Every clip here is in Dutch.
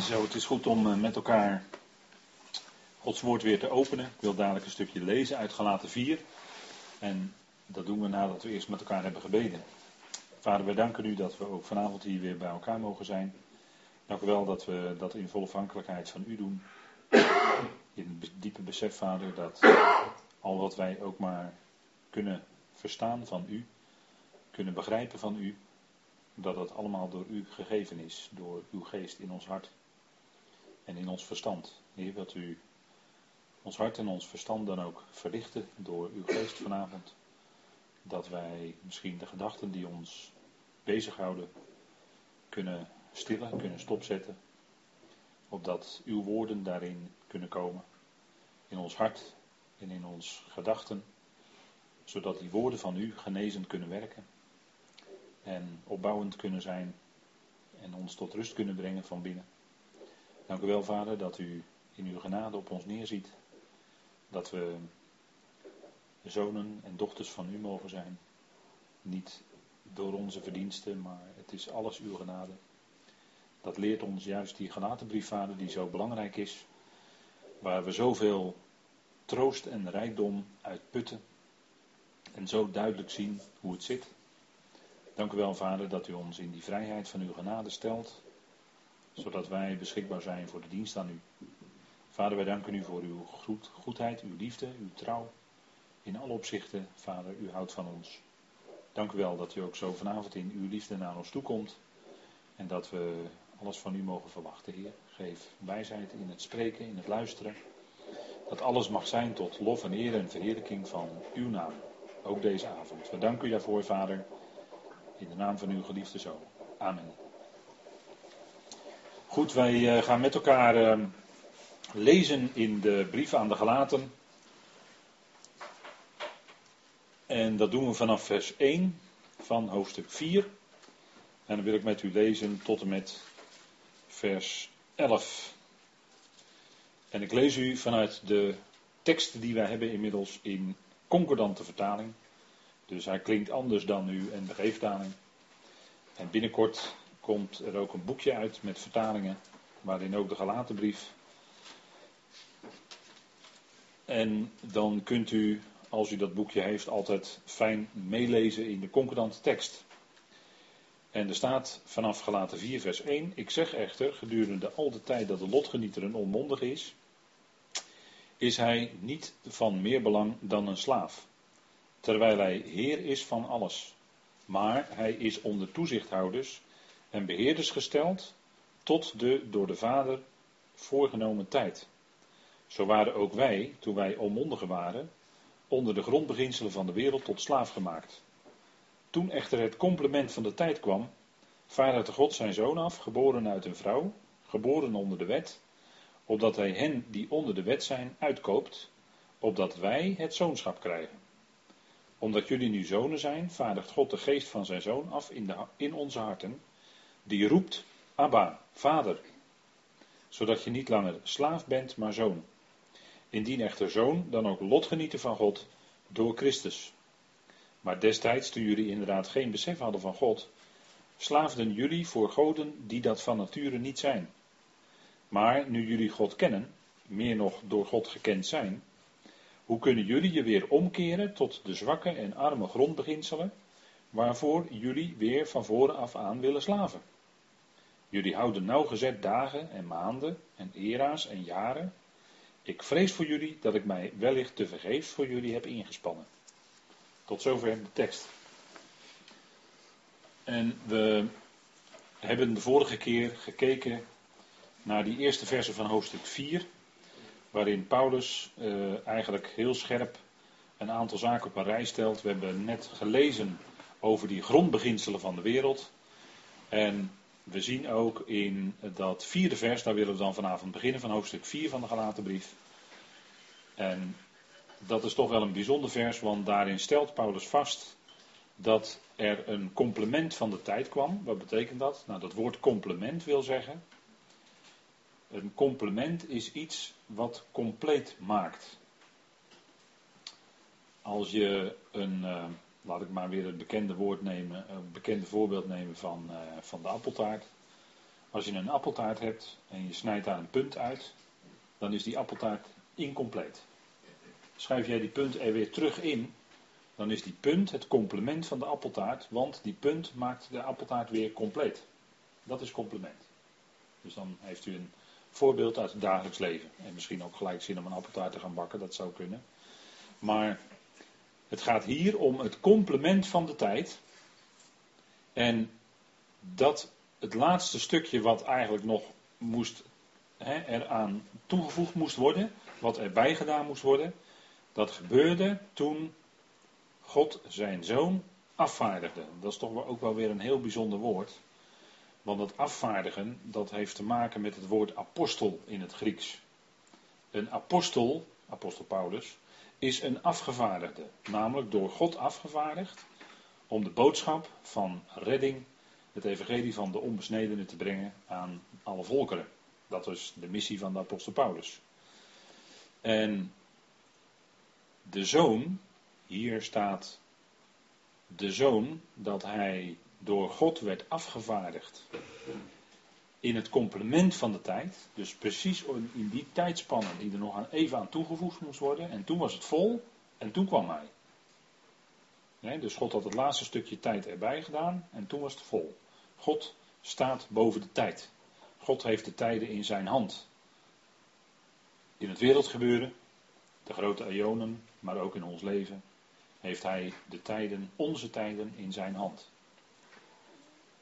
Zo, het is goed om eh, met elkaar Gods woord weer te openen. Ik wil dadelijk een stukje lezen uit Galaten 4. En dat doen we nadat we eerst met elkaar hebben gebeden. Vader, wij danken u dat we ook vanavond hier weer bij elkaar mogen zijn. Dank u wel dat we dat in volle afhankelijkheid van u doen. In het diepe besef, Vader, dat al wat wij ook maar kunnen verstaan van u, kunnen begrijpen van u, dat dat allemaal door u gegeven is, door uw geest in ons hart en in ons verstand. Heer, wilt u ons hart en ons verstand dan ook verlichten door uw geest vanavond. Dat wij misschien de gedachten die ons bezighouden kunnen stillen, kunnen stopzetten. Opdat uw woorden daarin kunnen komen. In ons hart en in ons gedachten. Zodat die woorden van u genezend kunnen werken. En opbouwend kunnen zijn. En ons tot rust kunnen brengen van binnen. Dank u wel, Vader, dat u in uw genade op ons neerziet. Dat we zonen en dochters van u mogen zijn. Niet door onze verdiensten, maar het is alles uw genade. Dat leert ons juist die genatenbrief, Vader, die zo belangrijk is. Waar we zoveel troost en rijkdom uit putten. En zo duidelijk zien hoe het zit. Dank u wel, Vader, dat u ons in die vrijheid van uw genade stelt zodat wij beschikbaar zijn voor de dienst aan u. Vader, wij danken u voor uw goed, goedheid, uw liefde, uw trouw. In alle opzichten, Vader, u houdt van ons. Dank u wel dat u ook zo vanavond in uw liefde naar ons toe komt. En dat we alles van u mogen verwachten, Heer. Geef wijsheid in het spreken, in het luisteren. Dat alles mag zijn tot lof en eer en verheerlijking van uw naam. Ook deze avond. We danken u daarvoor, Vader. In de naam van uw geliefde zoon. Amen. Goed, wij eh, gaan met elkaar ehm, lezen in de brief aan de Galaten. En dat doen we vanaf vers 1 van hoofdstuk 4. En dan wil ik met u lezen tot en met vers 11. En ik lees u vanuit de tekst die wij hebben inmiddels in concordante vertaling. Dus hij klinkt anders dan u en de geeftaling. En binnenkort komt er ook een boekje uit met vertalingen, waarin ook de Galatenbrief. En dan kunt u, als u dat boekje heeft, altijd fijn meelezen in de concordante tekst. En er staat vanaf Galaten 4, vers 1: Ik zeg echter, gedurende al de tijd dat de lotgenieter een onmondig is, is hij niet van meer belang dan een slaaf, terwijl hij heer is van alles. Maar hij is onder toezichthouders en beheerders gesteld tot de door de Vader voorgenomen tijd. Zo waren ook wij, toen wij onmondigen waren, onder de grondbeginselen van de wereld tot slaaf gemaakt. Toen echter het complement van de tijd kwam, vaardigde God zijn zoon af, geboren uit een vrouw, geboren onder de wet, opdat hij hen die onder de wet zijn uitkoopt, opdat wij het zoonschap krijgen. Omdat jullie nu zonen zijn, vaardigt God de geest van zijn zoon af in, de, in onze harten, die roept, Abba, vader, zodat je niet langer slaaf bent, maar zoon. Indien echter zoon, dan ook lotgenieten van God door Christus. Maar destijds, toen jullie inderdaad geen besef hadden van God, slaafden jullie voor goden die dat van nature niet zijn. Maar nu jullie God kennen, meer nog door God gekend zijn, hoe kunnen jullie je weer omkeren tot de zwakke en arme grondbeginselen, waarvoor jullie weer van voren af aan willen slaven? Jullie houden nauwgezet dagen en maanden en era's en jaren. Ik vrees voor jullie dat ik mij wellicht te vergeefs voor jullie heb ingespannen. Tot zover de tekst. En we hebben de vorige keer gekeken naar die eerste versen van hoofdstuk 4, waarin Paulus uh, eigenlijk heel scherp een aantal zaken op een rij stelt. We hebben net gelezen over die grondbeginselen van de wereld. En we zien ook in dat vierde vers, daar willen we dan vanavond beginnen, van hoofdstuk 4 van de Galatenbrief. En dat is toch wel een bijzonder vers, want daarin stelt Paulus vast dat er een complement van de tijd kwam. Wat betekent dat? Nou, dat woord complement wil zeggen. Een complement is iets wat compleet maakt. Als je een, uh, laat ik maar weer het bekende woord nemen, een bekende voorbeeld nemen van, uh, van de appeltaart. Als je een appeltaart hebt en je snijdt daar een punt uit, dan is die appeltaart incompleet. Schrijf jij die punt er weer terug in, dan is die punt het complement van de appeltaart, want die punt maakt de appeltaart weer compleet. Dat is complement. Dus dan heeft u een voorbeeld uit het dagelijks leven. En misschien ook gelijk zin om een appeltaart te gaan bakken, dat zou kunnen. Maar het gaat hier om het complement van de tijd. En dat het laatste stukje wat eigenlijk nog moest, hè, eraan toegevoegd moest worden, wat erbij gedaan moest worden, dat gebeurde toen God zijn zoon afvaardigde. Dat is toch ook wel weer een heel bijzonder woord. Want dat afvaardigen, dat heeft te maken met het woord apostel in het Grieks. Een apostel, apostel Paulus, is een afgevaardigde. Namelijk door God afgevaardigd om de boodschap van redding, het evangelie van de onbesnedenen te brengen aan alle volkeren. Dat is de missie van de apostel Paulus. En de zoon, hier staat de zoon, dat hij door God werd afgevaardigd in het complement van de tijd. Dus precies in die tijdspannen die er nog even aan toegevoegd moest worden. En toen was het vol en toen kwam hij. Dus God had het laatste stukje tijd erbij gedaan en toen was het vol. God staat boven de tijd. God heeft de tijden in zijn hand. In het wereldgebeuren, de grote eonen, maar ook in ons leven, heeft hij de tijden, onze tijden, in zijn hand.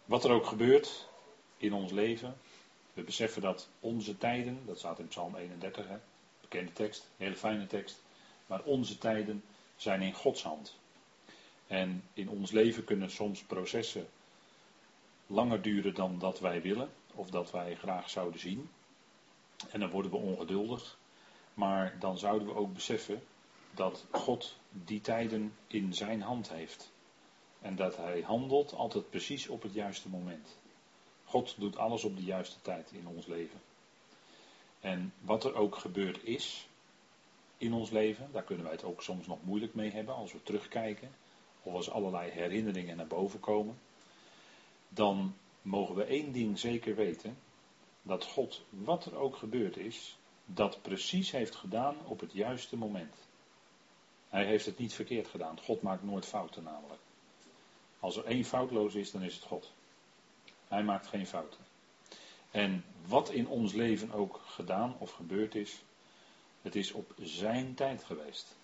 Wat er ook gebeurt in ons leven, we beseffen dat onze tijden, dat staat in Psalm 31, hè, bekende tekst, hele fijne tekst, maar onze tijden zijn in Gods hand. En in ons leven kunnen soms processen langer duren dan dat wij willen of dat wij graag zouden zien. En dan worden we ongeduldig. Maar dan zouden we ook beseffen dat God die tijden in zijn hand heeft. En dat hij handelt altijd precies op het juiste moment. God doet alles op de juiste tijd in ons leven. En wat er ook gebeurd is in ons leven, daar kunnen wij het ook soms nog moeilijk mee hebben als we terugkijken. Of als allerlei herinneringen naar boven komen. Dan mogen we één ding zeker weten. Dat God, wat er ook gebeurd is, dat precies heeft gedaan op het juiste moment. Hij heeft het niet verkeerd gedaan. God maakt nooit fouten namelijk. Als er één foutloos is, dan is het God. Hij maakt geen fouten. En wat in ons leven ook gedaan of gebeurd is, het is op zijn tijd geweest.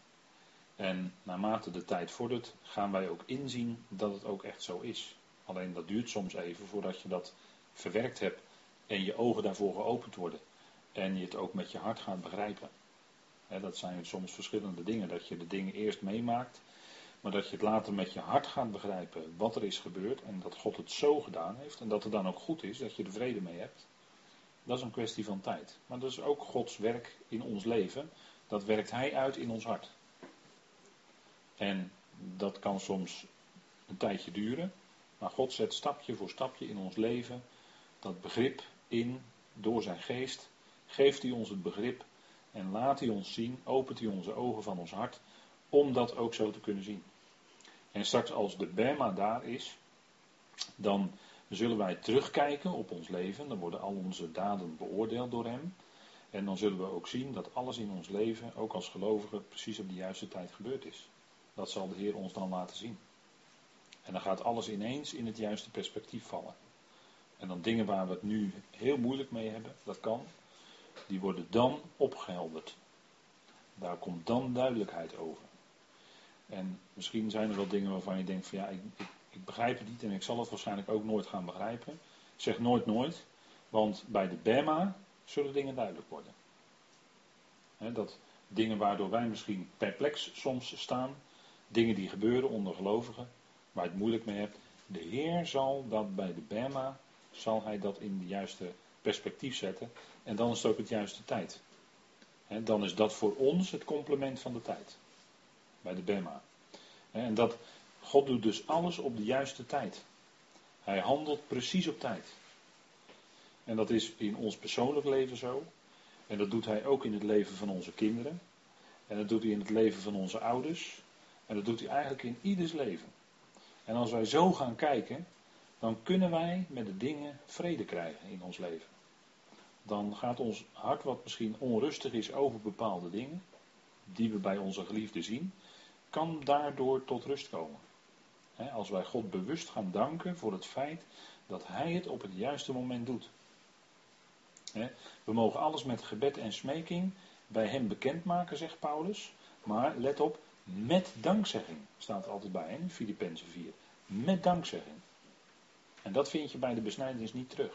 En naarmate de tijd vordert, gaan wij ook inzien dat het ook echt zo is. Alleen dat duurt soms even voordat je dat verwerkt hebt en je ogen daarvoor geopend worden. En je het ook met je hart gaat begrijpen. dat zijn soms verschillende dingen. Dat je de dingen eerst meemaakt maar dat je het later met je hart gaat begrijpen wat er is gebeurd en dat God het zo gedaan heeft en dat het dan ook goed is, dat je er vrede mee hebt. Dat is een kwestie van tijd. Maar dat is ook Gods werk in ons leven. Dat werkt Hij uit in ons hart. En dat kan soms een tijdje duren. Maar God zet stapje voor stapje in ons leven dat begrip in door zijn geest. Geeft hij ons het begrip en laat hij ons zien, opent hij onze ogen van ons hart om dat ook zo te kunnen zien. En straks als de Bema daar is, dan zullen wij terugkijken op ons leven. Dan worden al onze daden beoordeeld door Hem. En dan zullen we ook zien dat alles in ons leven, ook als gelovigen, precies op de juiste tijd gebeurd is. Dat zal de Heer ons dan laten zien. En dan gaat alles ineens in het juiste perspectief vallen. En dan dingen waar we het nu heel moeilijk mee hebben, dat kan, die worden dan opgehelderd. Daar komt dan duidelijkheid over. En misschien zijn er wel dingen waarvan je denkt van ja, ik, ik, ik, begrijp het niet en ik zal het waarschijnlijk ook nooit gaan begrijpen. Zeg nooit nooit, want bij de Bema zullen dingen duidelijk worden. dat dingen waardoor wij misschien perplex soms staan, dingen die gebeuren onder gelovigen, waar je het moeilijk mee hebt. De Heer zal dat bij de Bema, zal hij dat in de juiste perspectief zetten en dan is het ook het juiste tijd. dan is dat voor ons het complement van de tijd bij de Bema. En dat God doet dus alles op de juiste tijd. Hij handelt precies op tijd. En dat is in ons persoonlijk leven zo. En dat doet hij ook in het leven van onze kinderen. En dat doet hij in het leven van onze ouders. En dat doet hij eigenlijk in ieders leven. En als wij zo gaan kijken, dan kunnen wij met de dingen vrede krijgen in ons leven. Dan gaat ons hart, wat misschien onrustig is over bepaalde dingen, die we bij onze geliefde zien, kan daardoor tot rust komen. Als wij God bewust gaan danken voor het feit dat Hij het op het juiste moment doet. We mogen alles met gebed en smeking bij Hem bekendmaken, zegt Paulus. Maar let op, met dankzegging staat er altijd bij in Filippenzen 4. Met dankzegging. En dat vind je bij de besnijdenis niet terug.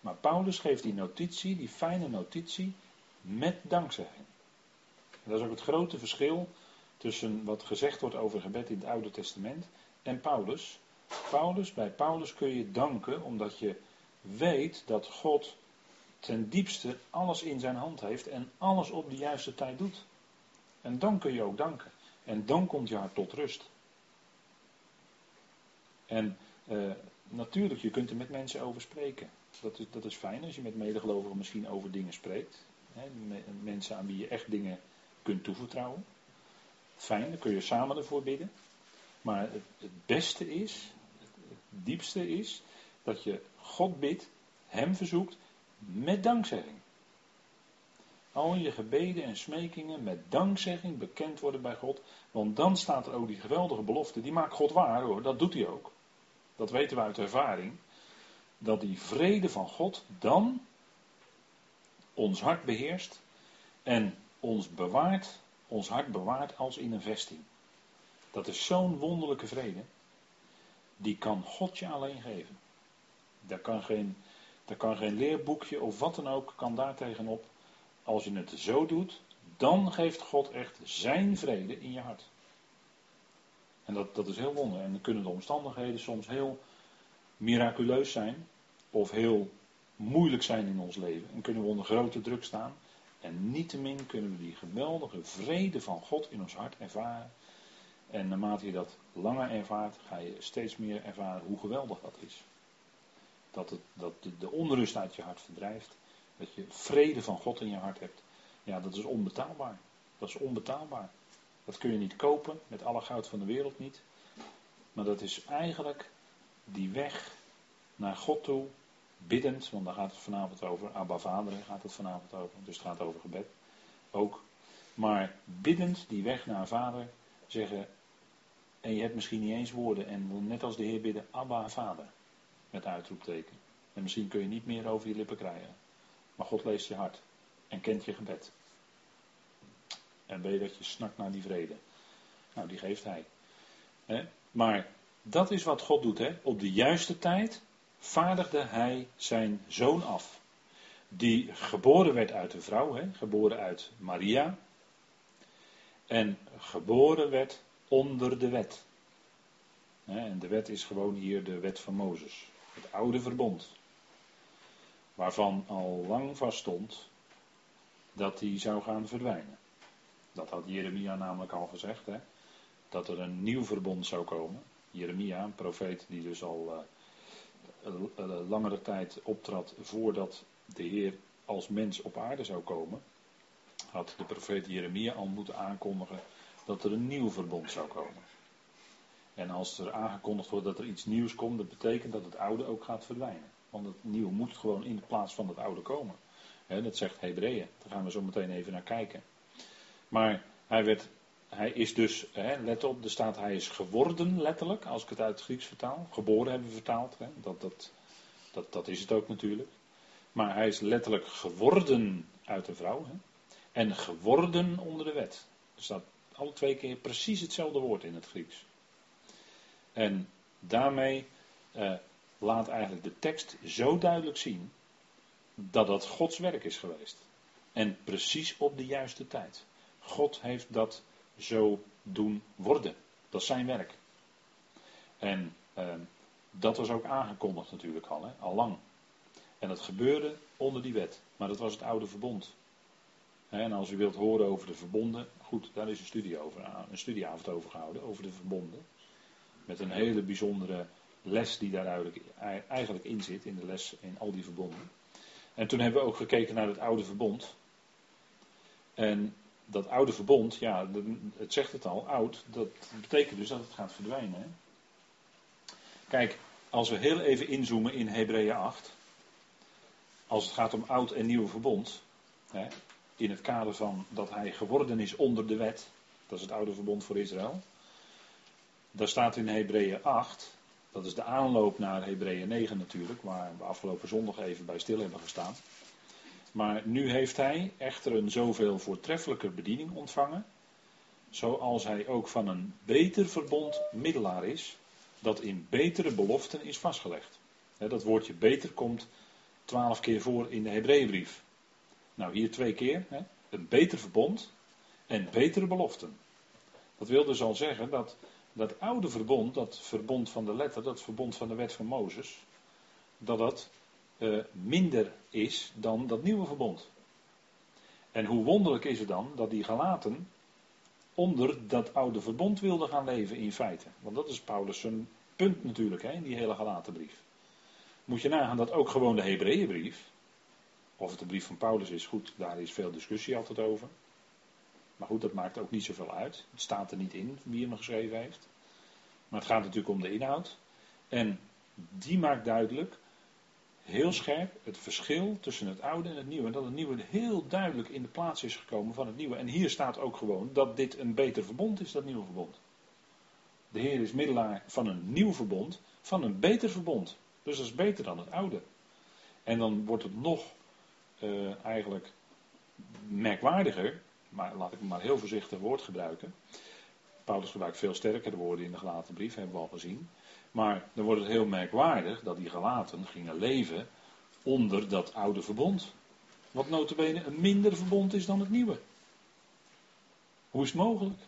Maar Paulus geeft die notitie, die fijne notitie, met dankzegging. En dat is ook het grote verschil tussen wat gezegd wordt over gebed in het Oude Testament en Paulus. Paulus, bij Paulus kun je danken omdat je weet dat God ten diepste alles in zijn hand heeft en alles op de juiste tijd doet. En dan kun je ook danken. En dan komt je hart tot rust. En uh, natuurlijk, je kunt er met mensen over spreken. Dat is, dat is fijn als je met medegelovigen misschien over dingen spreekt. Hè, mensen aan wie je echt dingen kunt toevertrouwen. Fijn, dan kun je samen ervoor bidden. Maar het, het beste is, het diepste is, dat je God bidt, Hem verzoekt, met dankzegging. Al je gebeden en smekingen met dankzegging bekend worden bij God. Want dan staat er ook die geweldige belofte. Die maakt God waar hoor, dat doet hij ook. Dat weten we uit ervaring. Dat die vrede van God dan ons hart beheerst. En ons bewaart, ons hart bewaart als in een vesting. Dat is zo'n wonderlijke vrede. Die kan God je alleen geven. Daar kan geen, daar kan geen leerboekje of wat dan ook kan daar tegenop. Als je het zo doet, dan geeft God echt zijn vrede in je hart. En dat, dat is heel wonderlijk. En dan kunnen de omstandigheden soms heel miraculeus zijn. Of heel moeilijk zijn in ons leven. En kunnen we onder grote druk staan. En niettemin kunnen we die geweldige vrede van God in ons hart ervaren. En naarmate je dat langer ervaart, ga je steeds meer ervaren hoe geweldig dat is. Dat, het, dat de onrust uit je hart verdrijft. Dat je vrede van God in je hart hebt. Ja, dat is onbetaalbaar. Dat is onbetaalbaar. Dat kun je niet kopen, met alle goud van de wereld niet. Maar dat is eigenlijk die weg naar God toe, biddend, want daar gaat het vanavond over. Abba Vader gaat het vanavond over, dus het gaat over gebed. Ook. Maar biddend die weg naar Vader zeggen, en je hebt misschien niet eens woorden, en net als de Heer bidden, Abba Vader, met uitroepteken. En misschien kun je niet meer over je lippen krijgen. Maar God leest je hart en kent je gebed. En weet dat je snakt naar die vrede. Nou, die geeft hij. Maar dat is wat God doet. Hè? Op de juiste tijd vaardigde hij zijn zoon af. Die geboren werd uit een vrouw, hè? geboren uit Maria. En geboren werd onder de wet. En de wet is gewoon hier de wet van Mozes. Het oude verbond waarvan al lang vaststond dat die zou gaan verdwijnen. Dat had Jeremia namelijk al gezegd, hè? dat er een nieuw verbond zou komen. Jeremia, een profeet die dus al uh, langere tijd optrad voordat de Heer als mens op aarde zou komen, had de profeet Jeremia al moeten aankondigen dat er een nieuw verbond zou komen. En als er aangekondigd wordt dat er iets nieuws komt, dat betekent dat het oude ook gaat verdwijnen. Want het nieuwe moet gewoon in de plaats van het oude komen. dat zegt Hebreeën. Daar gaan we zo meteen even naar kijken. Maar hij, werd, hij is dus, let op, er staat hij is geworden letterlijk, als ik het uit het Grieks vertaal. Geboren hebben vertaald. dat, dat, dat, dat is het ook natuurlijk. Maar hij is letterlijk geworden uit een vrouw. en geworden onder de wet. Er staat alle twee keer precies hetzelfde woord in het Grieks. En daarmee eh, laat eigenlijk de tekst zo duidelijk zien dat dat Gods werk is geweest. En precies op de juiste tijd. God heeft dat zo doen worden. Dat is zijn werk. En eh, dat was ook aangekondigd natuurlijk al, al lang. En dat gebeurde onder die wet. Maar dat was het oude verbond. En als u wilt horen over de verbonden, goed, daar is een, studie over, een studieavond over gehouden, over de verbonden. Met een hele bijzondere les die daar eigenlijk in zit, in de les in al die verbonden. En toen hebben we ook gekeken naar het oude verbond. En dat oude verbond, ja, het zegt het al, oud, dat betekent dus dat het gaat verdwijnen. Hè? Kijk, als we heel even inzoomen in Hebreeën 8, als het gaat om oud en nieuw verbond, hè, in het kader van dat hij geworden is onder de wet, dat is het oude verbond voor Israël, daar staat in Hebreeën 8, dat is de aanloop naar Hebreeën 9 natuurlijk, waar we afgelopen zondag even bij stil hebben gestaan. Maar nu heeft hij echter een zoveel voortreffelijker bediening ontvangen, zoals hij ook van een beter verbond middelaar is, dat in betere beloften is vastgelegd. Dat woordje beter komt twaalf keer voor in de Hebreeënbrief. Nou, hier twee keer. Een beter verbond en betere beloften. Dat wil dus al zeggen dat dat oude verbond, dat verbond van de letter, dat verbond van de wet van Mozes, dat dat uh, minder is dan dat nieuwe verbond. En hoe wonderlijk is het dan dat die Galaten onder dat oude verbond wilden gaan leven in feite. Want dat is Paulus punt natuurlijk hè, in die hele Galatenbrief. Moet je nagaan dat ook gewoon de Hebreeënbrief, of het de brief van Paulus is, goed, daar is veel discussie altijd over. Maar goed, dat maakt ook niet zoveel uit. Het staat er niet in wie hem geschreven heeft. Maar het gaat natuurlijk om de inhoud. En die maakt duidelijk, heel scherp, het verschil tussen het oude en het nieuwe. En dat het nieuwe heel duidelijk in de plaats is gekomen van het nieuwe. En hier staat ook gewoon dat dit een beter verbond is, dat nieuwe verbond. De Heer is middelaar van een nieuw verbond, van een beter verbond. Dus dat is beter dan het oude. En dan wordt het nog uh, eigenlijk merkwaardiger, maar laat ik maar heel voorzichtig woord gebruiken. Paulus gebruikt veel sterkere woorden in de gelaten brief, hebben we al gezien. Maar dan wordt het heel merkwaardig dat die gelaten gingen leven onder dat oude verbond. Wat notabene een minder verbond is dan het nieuwe. Hoe is het mogelijk?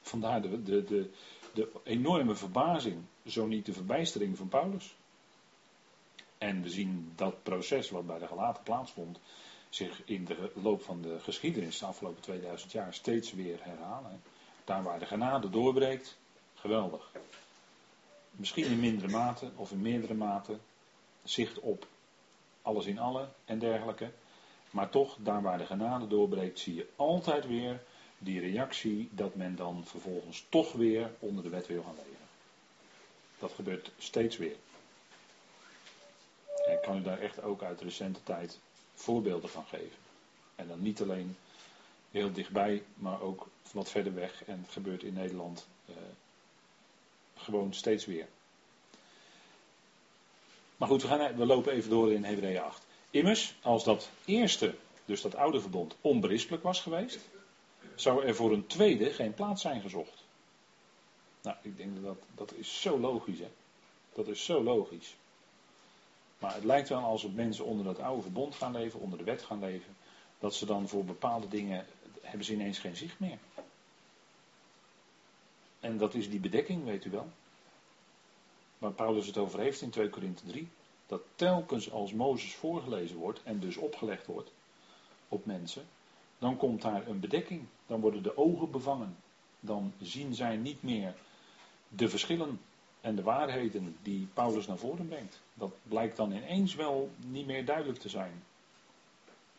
Vandaar de, de, de, de enorme verbazing, zo niet de verbijstering van Paulus. En we zien dat proces wat bij de gelaten plaatsvond, zich in de loop van de geschiedenis de afgelopen 2000 jaar steeds weer herhalen. Daar waar de genade doorbreekt, geweldig. Misschien in mindere mate of in meerdere mate, zicht op alles in alle en dergelijke. Maar toch, daar waar de genade doorbreekt, zie je altijd weer die reactie dat men dan vervolgens toch weer onder de wet wil gaan leven. Dat gebeurt steeds weer. Ik kan u daar echt ook uit recente tijd voorbeelden van geven. En dan niet alleen heel dichtbij, maar ook wat verder weg. En het gebeurt in Nederland eh, gewoon steeds weer. Maar goed, we, gaan, we lopen even door in Hebreeën 8. Immers, als dat eerste, dus dat oude verbond, onberispelijk was geweest, zou er voor een tweede geen plaats zijn gezocht. Nou, ik denk dat dat is zo logisch, hè. Dat is zo logisch. Maar het lijkt wel als mensen onder dat oude verbond gaan leven, onder de wet gaan leven, dat ze dan voor bepaalde dingen hebben ze ineens geen zicht meer. En dat is die bedekking, weet u wel. Waar Paulus het over heeft in 2 Korinthe 3. Dat telkens als Mozes voorgelezen wordt en dus opgelegd wordt op mensen, dan komt daar een bedekking. Dan worden de ogen bevangen. Dan zien zij niet meer de verschillen en de waarheden die Paulus naar voren brengt. Dat blijkt dan ineens wel niet meer duidelijk te zijn.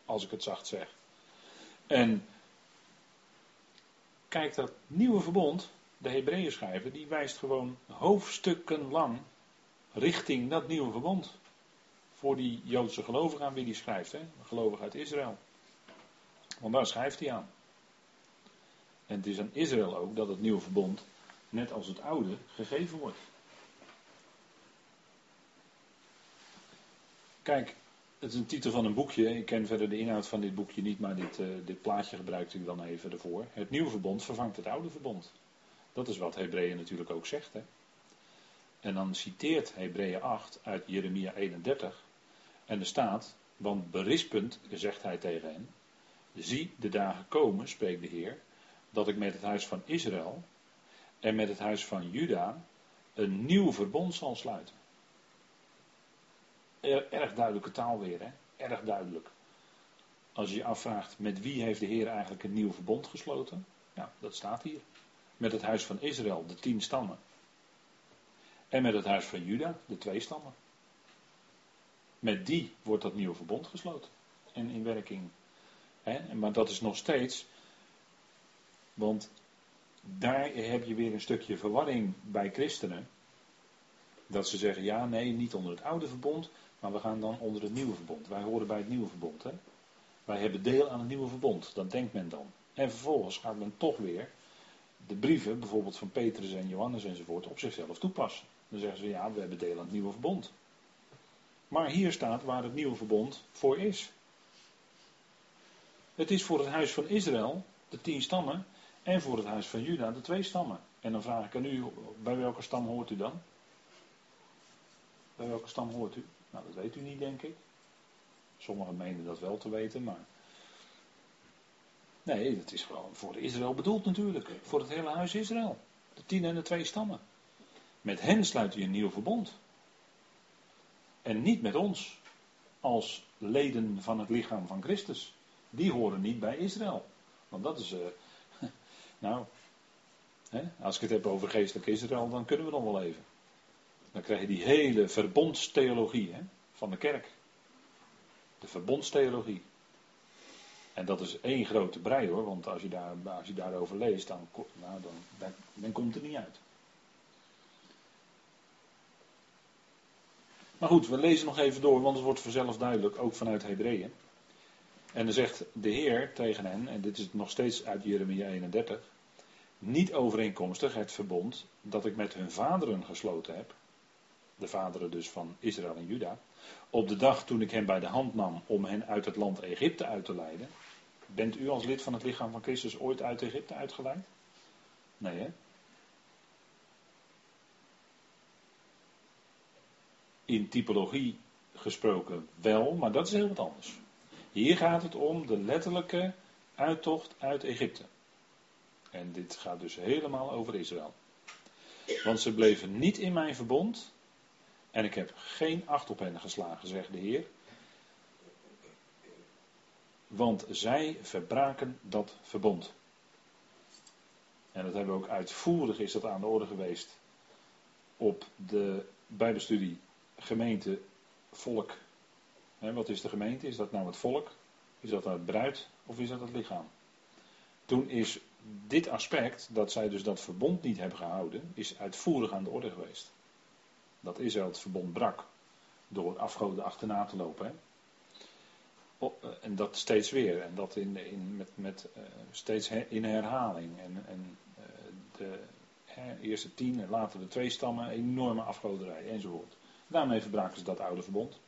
Als ik het zacht zeg. En kijk, dat nieuwe verbond, de Hebreeën schrijver, die wijst gewoon hoofdstukken lang richting dat nieuwe verbond. Voor die Joodse gelovigen aan wie die schrijft, hè? gelovig uit Israël. Want daar schrijft hij aan. En het is aan Israël ook dat het nieuwe verbond, net als het oude, gegeven wordt. Kijk, het is een titel van een boekje. Ik ken verder de inhoud van dit boekje niet, maar dit, uh, dit plaatje gebruikte ik dan even ervoor. Het nieuwe verbond vervangt het oude verbond. Dat is wat Hebreeën natuurlijk ook zegt. Hè? En dan citeert Hebreeën 8 uit Jeremia 31. En er staat, want berispend, zegt hij tegen hen, zie de dagen komen, spreekt de Heer, dat ik met het huis van Israël en met het huis van Juda een nieuw verbond zal sluiten. Erg duidelijke taal weer, hè? Erg duidelijk. Als je je afvraagt, met wie heeft de Heer eigenlijk een nieuw verbond gesloten? Ja, dat staat hier. Met het huis van Israël, de tien stammen. En met het huis van Juda, de twee stammen. Met die wordt dat nieuwe verbond gesloten. En in werking. Maar dat is nog steeds. Want daar heb je weer een stukje verwarring bij christenen Dat ze zeggen, ja, nee, niet onder het oude verbond, maar we gaan dan onder het nieuwe verbond. Wij horen bij het nieuwe verbond. Hè? Wij hebben deel aan het nieuwe verbond. Dat denkt men dan. En vervolgens gaat men toch weer de brieven, bijvoorbeeld van Petrus en Johannes enzovoort, op zichzelf toepassen. Dan zeggen ze, ja, we hebben deel aan het nieuwe verbond. Maar hier staat waar het nieuwe verbond voor is. Het is voor het huis van Israël, de tien stammen, en voor het huis van Juda, de twee stammen. En dan vraag ik aan u, bij welke stam hoort u dan? Bij welke stam hoort u? Nou, dat weet u niet, denk ik. Sommigen menen dat wel te weten, maar. Nee, dat is gewoon voor Israël bedoeld natuurlijk. Voor het hele huis Israël. De tien en de twee stammen. Met hen sluit hij een nieuw verbond. En niet met ons. Als leden van het lichaam van Christus. Die horen niet bij Israël. Want dat is. Uh, nou. Hè, als ik het heb over geestelijk Israël, dan kunnen we nog wel even. Dan krijg je die hele verbondstheologie hè, van de kerk. De verbondstheologie. En dat is één grote brei hoor, want als je, daar, als je daarover leest, dan, nou, dan, dan, dan komt het niet uit. Maar goed, we lezen nog even door, want het wordt vanzelf duidelijk, ook vanuit Hebreeën. En dan zegt de Heer tegen hen, en dit is nog steeds uit Jeremia 31, niet overeenkomstig het verbond dat ik met hun vaderen gesloten heb, de vaderen dus van Israël en Juda, op de dag toen ik hen bij de hand nam om hen uit het land Egypte uit te leiden. Bent u als lid van het lichaam van Christus ooit uit Egypte uitgeleid? Nee, hè? In typologie gesproken wel, maar dat is heel wat anders. Hier gaat het om de letterlijke uittocht uit Egypte. En dit gaat dus helemaal over Israël. Want ze bleven niet in mijn verbond, en ik heb geen acht op hen geslagen, zegt de Heer. Want zij verbraken dat verbond. En dat hebben we ook uitvoerig is dat aan de orde geweest op de Bijbelstudie gemeente volk. wat is de gemeente? Is dat nou het volk? Is dat nou het bruid of is dat het lichaam? Toen is dit aspect, dat zij dus dat verbond niet hebben gehouden, is uitvoerig aan de orde geweest dat Israël het verbond brak door afgoden achterna te lopen. Hè. Eh, en dat steeds weer. En dat in, in, met, met uh, steeds in herhaling. En, en uh, de eerste tien en later de twee stammen, enorme afgoderij enzovoort. Daarmee verbraken ze dat oude verbond.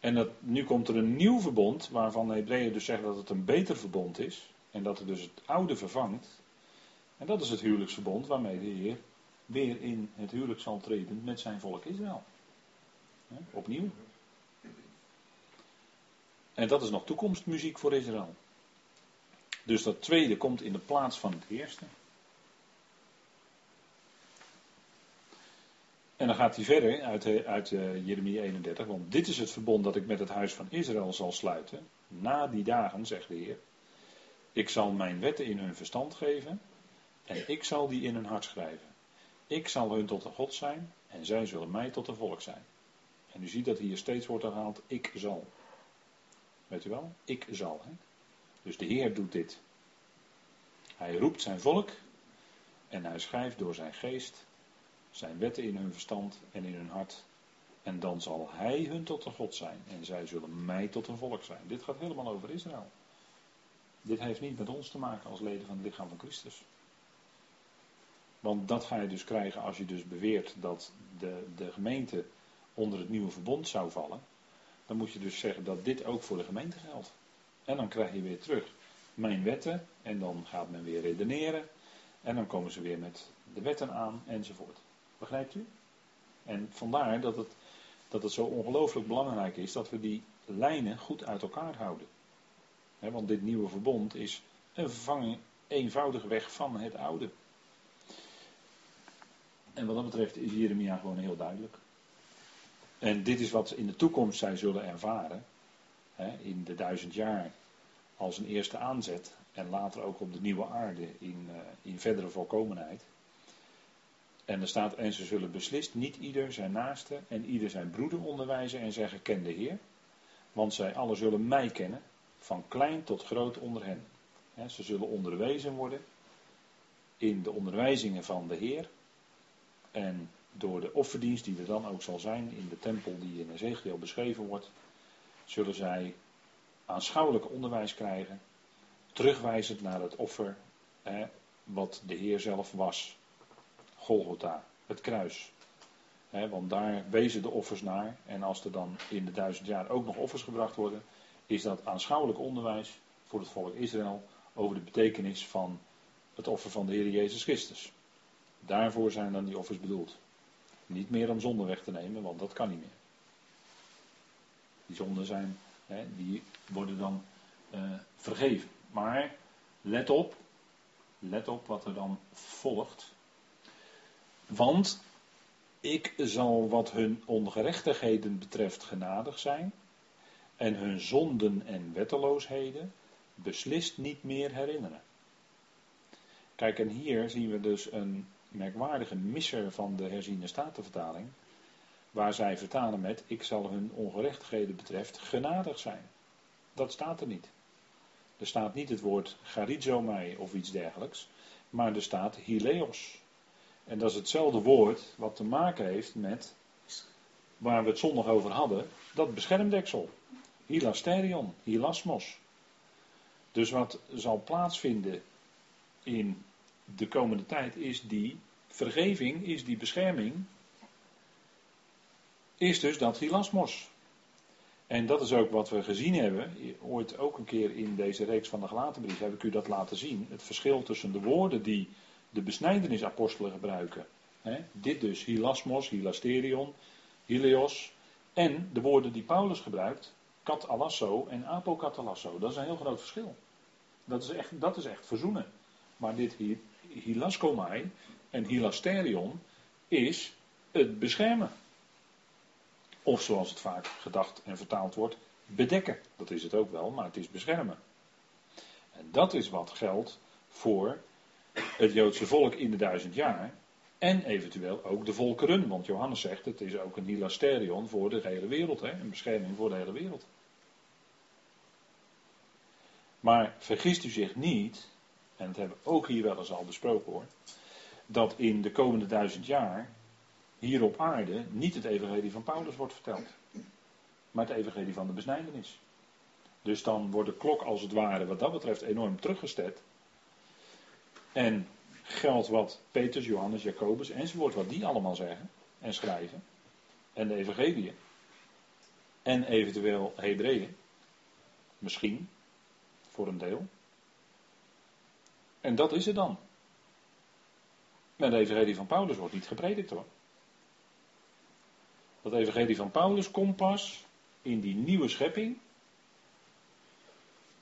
En nu komt er een nieuw verbond, waarvan de Hebreeën dus zeggen dat het een beter verbond is. En dat er dus het oude vervangt. En dat is het huwelijksverbond waarmee de Heer weer in het huwelijk zal treden met zijn volk Israël. opnieuw. En dat is nog toekomstmuziek voor Israël. Dus dat tweede komt in de plaats van het eerste. En dan gaat hij verder uit, uit uh, Jeremia 31, want dit is het verbond dat ik met het huis van Israël zal sluiten. Na die dagen, zegt de Heer. Ik zal mijn wetten in hun verstand geven en ik zal die in hun hart schrijven. Ik zal hun tot een God zijn en zij zullen mij tot een volk zijn. En u ziet dat hier steeds wordt herhaald, ik zal. Weet u wel? Ik zal. Hè? Dus de Heer doet dit. Hij roept zijn volk en hij schrijft door zijn geest zijn wetten in hun verstand en in hun hart. En dan zal hij hun tot een God zijn en zij zullen mij tot een volk zijn. Dit gaat helemaal over Israël. Dit heeft niet met ons te maken als leden van het lichaam van Christus. Want dat ga je dus krijgen als je dus beweert dat de, de gemeente onder het nieuwe verbond zou vallen. Dan moet je dus zeggen dat dit ook voor de gemeente geldt. En dan krijg je weer terug mijn wetten. En dan gaat men weer redeneren. En dan komen ze weer met de wetten aan enzovoort. Begrijpt u? En vandaar dat het, dat het zo ongelooflijk belangrijk is dat we die lijnen goed uit elkaar houden. want dit nieuwe verbond is een vervanging eenvoudig weg van het oude. En wat dat betreft is Jeremia gewoon heel duidelijk. En dit is wat in de toekomst zij zullen ervaren. Hè, in de duizend jaar als een eerste aanzet. En later ook op de nieuwe aarde in, uh, in verdere volkomenheid. En er staat, en ze zullen beslist niet ieder zijn naaste en ieder zijn broeder onderwijzen en zeggen, ken de Heer. Want zij allen zullen mij kennen, van klein tot groot onder hen. ze zullen onderwezen worden in de onderwijzingen van de Heer. En door de offerdienst die er dan ook zal zijn in de tempel die in Ezekiel beschreven wordt, zullen zij aanschouwelijk onderwijs krijgen, terugwijzend naar het offer hè, wat de Heer zelf was. Golgotha, het kruis. Hè, want daar wezen de offers naar. En als er dan in de duizend jaar ook nog offers gebracht worden, is dat aanschouwelijk onderwijs voor het volk Israël over de betekenis van het offer van de Heer Jezus Christus. Daarvoor zijn dan die offers bedoeld. Niet meer om zonde weg te nemen, want dat kan niet meer. Die zonden zijn, hè, die worden dan uh, vergeven. Maar let op, let op wat er dan volgt. Want ik zal wat hun ongerechtigheden betreft genadig zijn en hun zonden en wetteloosheden beslist niet meer herinneren. Kijk, en hier zien we dus een merkwaardige misser van de herziene statenvertaling, waar zij vertalen met, ik zal hun ongerechtigheden betreft genadig zijn. Dat staat er niet. Er staat niet het woord charizomai of iets dergelijks, maar er staat hileos. En dat is hetzelfde woord wat te maken heeft met, waar we het zondag over hadden, dat beschermdeksel. Hilasterion, hilasmos. Dus wat zal plaatsvinden in de komende tijd is die vergeving, is die bescherming, is dus dat hilasmos. En dat is ook wat we gezien hebben, ooit ook een keer in deze reeks van de Galatenbrief heb ik u dat laten zien. Het verschil tussen de woorden die de besnijdenisapostelen gebruiken. Hè, dit dus, hilasmos, hilasterion, hileos. En de woorden die Paulus gebruikt, katalasso en apokatalasso. Dat is een heel groot verschil. Dat is echt, dat is echt verzoenen. Maar dit hilaskomai en hilasterion is het beschermen. Of zoals het vaak gedacht en vertaald wordt, bedekken. Dat is het ook wel, maar het is beschermen. En dat is wat geldt voor het Joodse volk in de duizend jaar. En eventueel ook de volkeren. Want Johannes zegt, het is ook een hilasterion voor de hele wereld. Hè? Een bescherming voor de hele wereld. Maar vergist u zich niet, en dat hebben we ook hier wel eens al besproken hoor, dat in de komende duizend jaar hier op aarde niet het evangelie van Paulus wordt verteld, maar het evangelie van de besnijdenis. Dus dan wordt de klok als het ware wat dat betreft enorm teruggesteld. En geldt wat Petrus, Johannes, Jacobus enzovoort, wat die allemaal zeggen en schrijven. En de evangelie. En eventueel Hebreeën. Misschien. Voor een deel. En dat is het dan. Maar de evangelie van Paulus wordt niet gepredikt hoor. Dat evangelie van Paulus komt pas in die nieuwe schepping.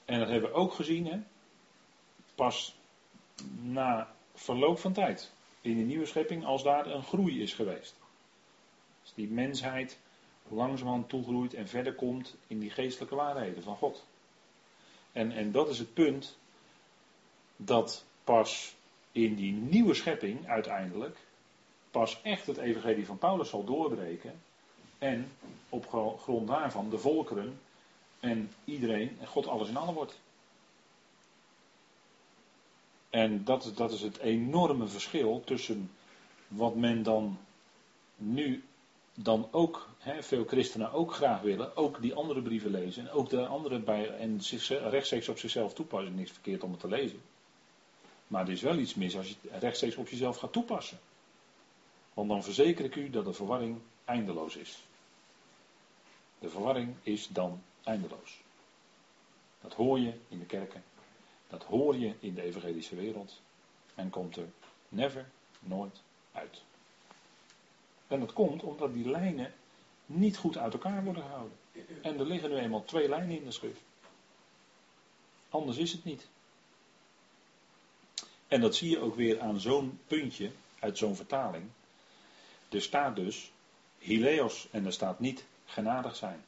En dat hebben we ook gezien, hè? pas na verloop van tijd. In die nieuwe schepping, als daar een groei is geweest. Als die mensheid langzamerhand toegroeit en verder komt in die geestelijke waarheden van God. En, en dat is het punt dat pas in die nieuwe schepping uiteindelijk pas echt het evangelie van Paulus zal doorbreken en op grond daarvan de volkeren en iedereen en God alles in allen wordt. En dat, dat is het enorme verschil tussen wat men dan nu dan ook, veel christenen ook graag willen, ook die andere brieven lezen en ook de andere bij, en zich, rechtstreeks op zichzelf toepassen. Niks verkeerd om het te lezen. Maar er is wel iets mis als je het rechtstreeks op jezelf gaat toepassen. Want dan verzeker ik u dat de verwarring eindeloos is. De verwarring is dan eindeloos. Dat hoor je in de kerken. Dat hoor je in de evangelische wereld. En komt er never, nooit uit. En dat komt omdat die lijnen niet goed uit elkaar worden gehouden. En er liggen nu eenmaal twee lijnen in de schrift. Anders is het niet. En dat zie je ook weer aan zo'n puntje uit zo'n vertaling. Er staat dus Hileos en er staat niet genadig zijn.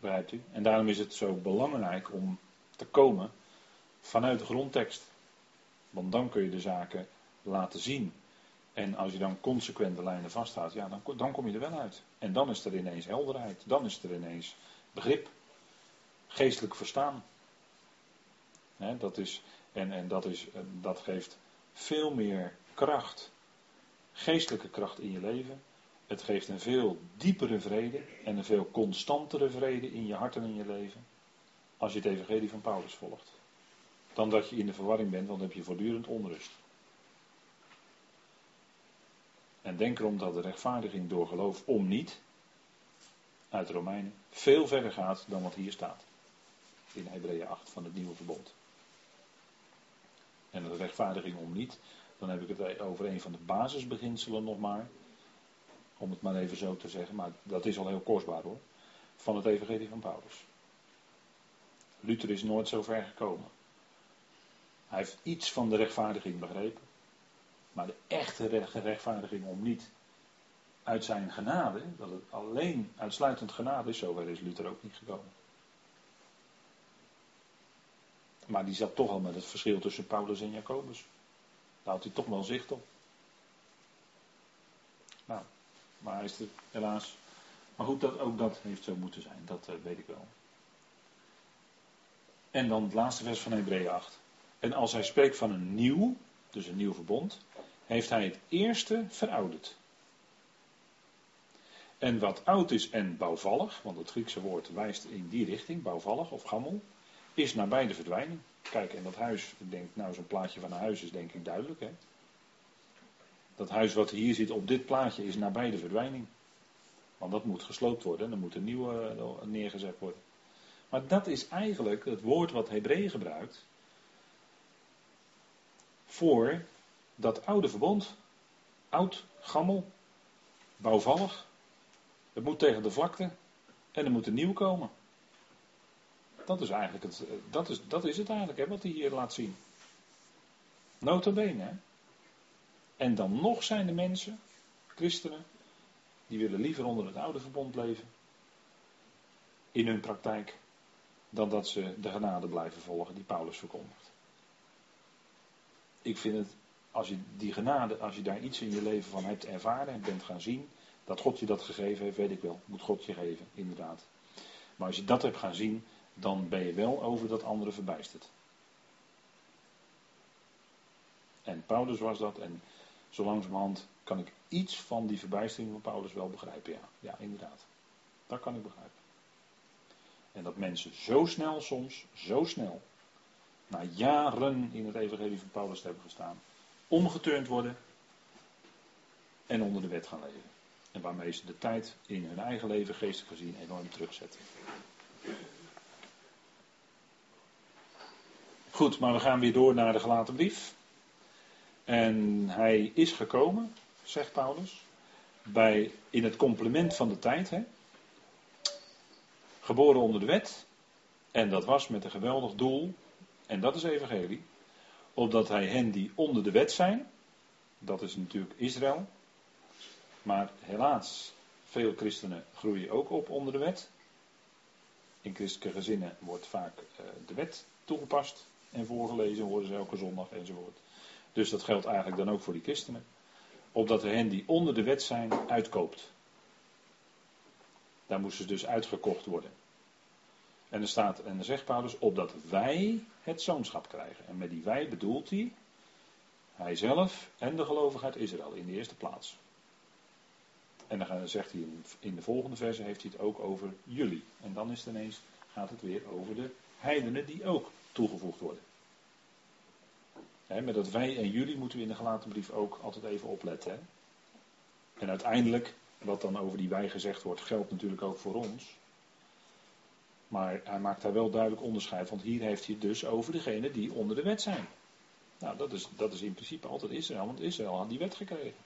Begrijpt u? En daarom is het zo belangrijk om te komen vanuit de grondtekst. Want dan kun je de zaken laten zien. En als je dan consequente lijnen vasthoudt, ja, dan, dan kom je er wel uit. En dan is er ineens helderheid. Dan is er ineens begrip. Geestelijk verstaan. dat is, en en dat, is, dat geeft veel meer kracht geestelijke kracht in je leven. Het geeft een veel diepere vrede en een veel constantere vrede in je hart en in je leven. Als je het evangelie van Paulus volgt. Dan dat je in de verwarring bent, want dan heb je voortdurend onrust. En denk erom dat de rechtvaardiging door geloof om niet, uit Romeinen, veel verder gaat dan wat hier staat. In Hebreeën 8 van het nieuwe verbond. En de rechtvaardiging om niet, dan heb ik het over een van de basisbeginselen nog maar. Om het maar even zo te zeggen, maar dat is al heel kostbaar hoor. Van het evangelie van Paulus. Luther is nooit zo ver gekomen. Hij heeft iets van de rechtvaardiging begrepen. Maar de echte rechtvaardiging om niet uit zijn genade, dat het alleen uitsluitend genade is, zover is Luther ook niet gekomen. Maar die zat toch al met het verschil tussen Paulus en Jacobus. Daar had hij toch wel zicht op. Nou, maar hij is er helaas. Maar goed, dat, ook dat heeft zo moeten zijn, dat uh, weet ik wel. En dan het laatste vers van Hebreeën 8. En als hij spreekt van een nieuw, dus een nieuw verbond, heeft hij het eerste verouderd. En wat oud is en bouwvallig, want het Griekse woord wijst in die richting, bouwvallig of gammel, is nabij de verdwijning. Kijk, en dat huis, ik denk, nou zo'n plaatje van een huis is denk ik duidelijk. Hè? Dat huis wat hier zit op dit plaatje is nabij de verdwijning. Want dat moet gesloopt worden en er moet een nieuwe eh, neergezet worden. Maar dat is eigenlijk het woord wat Hebreeën gebruikt voor dat oude verbond. Oud, gammel, bouwvallig. Het moet tegen de vlakte en er moet een nieuw komen. Dat is eigenlijk het, eh, dat is, dat is het eigenlijk hè, wat hij hier laat zien. Notabene. Hè? En dan nog zijn er mensen, christenen, die willen liever onder het oude verbond leven. In hun praktijk. Dan dat ze de genade blijven volgen die Paulus verkondigt. Ik vind het, als je die genade, als je daar iets in je leven van hebt ervaren en bent gaan zien, dat God je dat gegeven heeft, weet ik wel. Moet God je geven, inderdaad. Maar als je dat hebt gaan zien, dan ben je wel over dat andere verbijsterd. En Paulus was dat, en zo langzamerhand kan ik iets van die verbijstering van Paulus wel begrijpen, ja. Ja, inderdaad. Dat kan ik begrijpen. En dat mensen zo snel soms, zo snel, na jaren in het evangelie van Paulus te hebben gestaan, omgeturnd worden en onder de wet gaan leven. En waarmee ze de tijd in hun eigen leven geestelijk gezien enorm terugzetten. Goed, maar we gaan weer door naar de gelaten brief. En hij is gekomen, zegt Paulus, bij, in het complement van de tijd. Hè? Geboren onder de wet. En dat was met een geweldig doel. En dat is evangelie. Opdat hij hen die onder de wet zijn. Dat is natuurlijk Israël. Maar helaas, veel christenen groeien ook op onder de wet. In christelijke gezinnen wordt vaak uh, de wet toegepast en voorgelezen worden ze elke zondag enzovoort. Dus dat geldt eigenlijk dan ook voor die christenen. Opdat er hen die onder de wet zijn uitkoopt. Daar moesten ze dus uitgekocht worden. En er staat, en dan zegt Paulus, opdat wij het zoonschap krijgen. En met die wij bedoelt hij, hij zelf en de gelovigheid Israël in de eerste plaats. En dan zegt hij in de volgende verse, heeft hij het ook over jullie. En dan is het ineens, gaat het weer over de heidenen die ook toegevoegd worden. met dat wij en jullie moeten we in de gelaten brief ook altijd even opletten. En uiteindelijk, wat dan over die wij gezegd wordt, geldt natuurlijk ook voor ons. Maar hij maakt daar wel duidelijk onderscheid, want hier heeft hij het dus over degene die onder de wet zijn. Nou, dat is, dat is in principe altijd Israël, want Israël had die wet gekregen.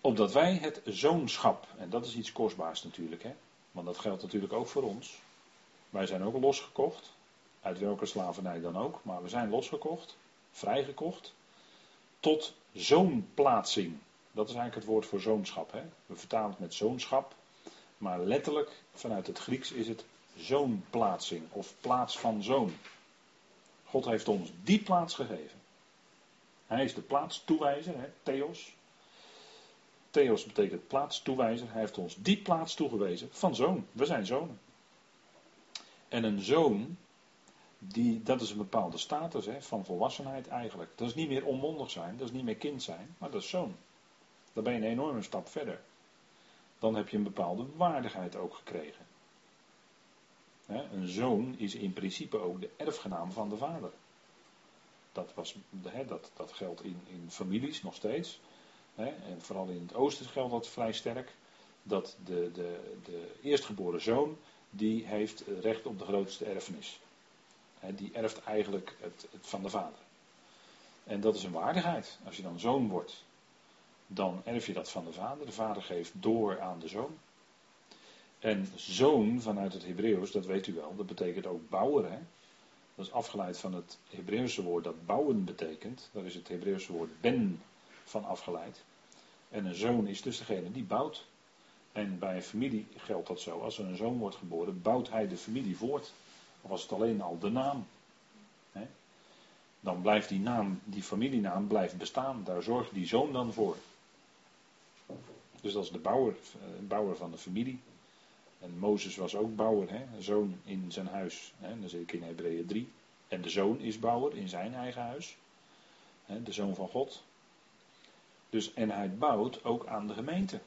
Opdat wij het zoonschap, en dat is iets kostbaars natuurlijk, hè, want dat geldt natuurlijk ook voor ons. Wij zijn ook losgekocht, uit welke slavernij dan ook, maar we zijn losgekocht, vrijgekocht, tot zoonplaatsing. Dat is eigenlijk het woord voor zoonschap. Hè? We vertalen het met zoonschap, maar letterlijk vanuit het Grieks is het zoonplaatsing of plaats van zoon. God heeft ons die plaats gegeven. Hij is de plaatstoewijzer, hè? Theos. Theos betekent plaatstoewijzer. Hij heeft ons die plaats toegewezen van zoon. We zijn zonen. En een zoon, die, dat is een bepaalde status hè, van volwassenheid eigenlijk. Dat is niet meer onmondig zijn, dat is niet meer kind zijn, maar dat is zoon. Dan ben je een enorme stap verder. Dan heb je een bepaalde waardigheid ook gekregen. een zoon is in principe ook de erfgenaam van de vader. Dat, was, dat, dat geldt in, in families nog steeds. en vooral in het oosten geldt dat vrij sterk. Dat de, de, de eerstgeboren zoon, die heeft recht op de grootste erfenis. die erft eigenlijk het, van de vader. En dat is een waardigheid. Als je dan zoon wordt, dan erf je dat van de vader. De vader geeft door aan de zoon. En zoon vanuit het Hebreeuws, dat weet u wel, dat betekent ook bouwer. Hè? Dat is afgeleid van het Hebreeuwse woord dat bouwen betekent. Daar is het Hebreeuwse woord ben van afgeleid. En een zoon is dus degene die bouwt. En bij een familie geldt dat zo. Als er een zoon wordt geboren, bouwt hij de familie voort. Of was het alleen al de naam. Hè? Dan blijft die naam, die familienaam blijft bestaan. Daar zorgt die zoon dan voor. Dus dat is de bouwer, eh, bouwer van de familie. En Mozes was ook bouwer, hè? een zoon in zijn huis. Hè? Dan zit ik in Hebreeën 3. En de zoon is bouwer in zijn eigen huis. Hè? De zoon van God. Dus, en hij bouwt ook aan de gemeente.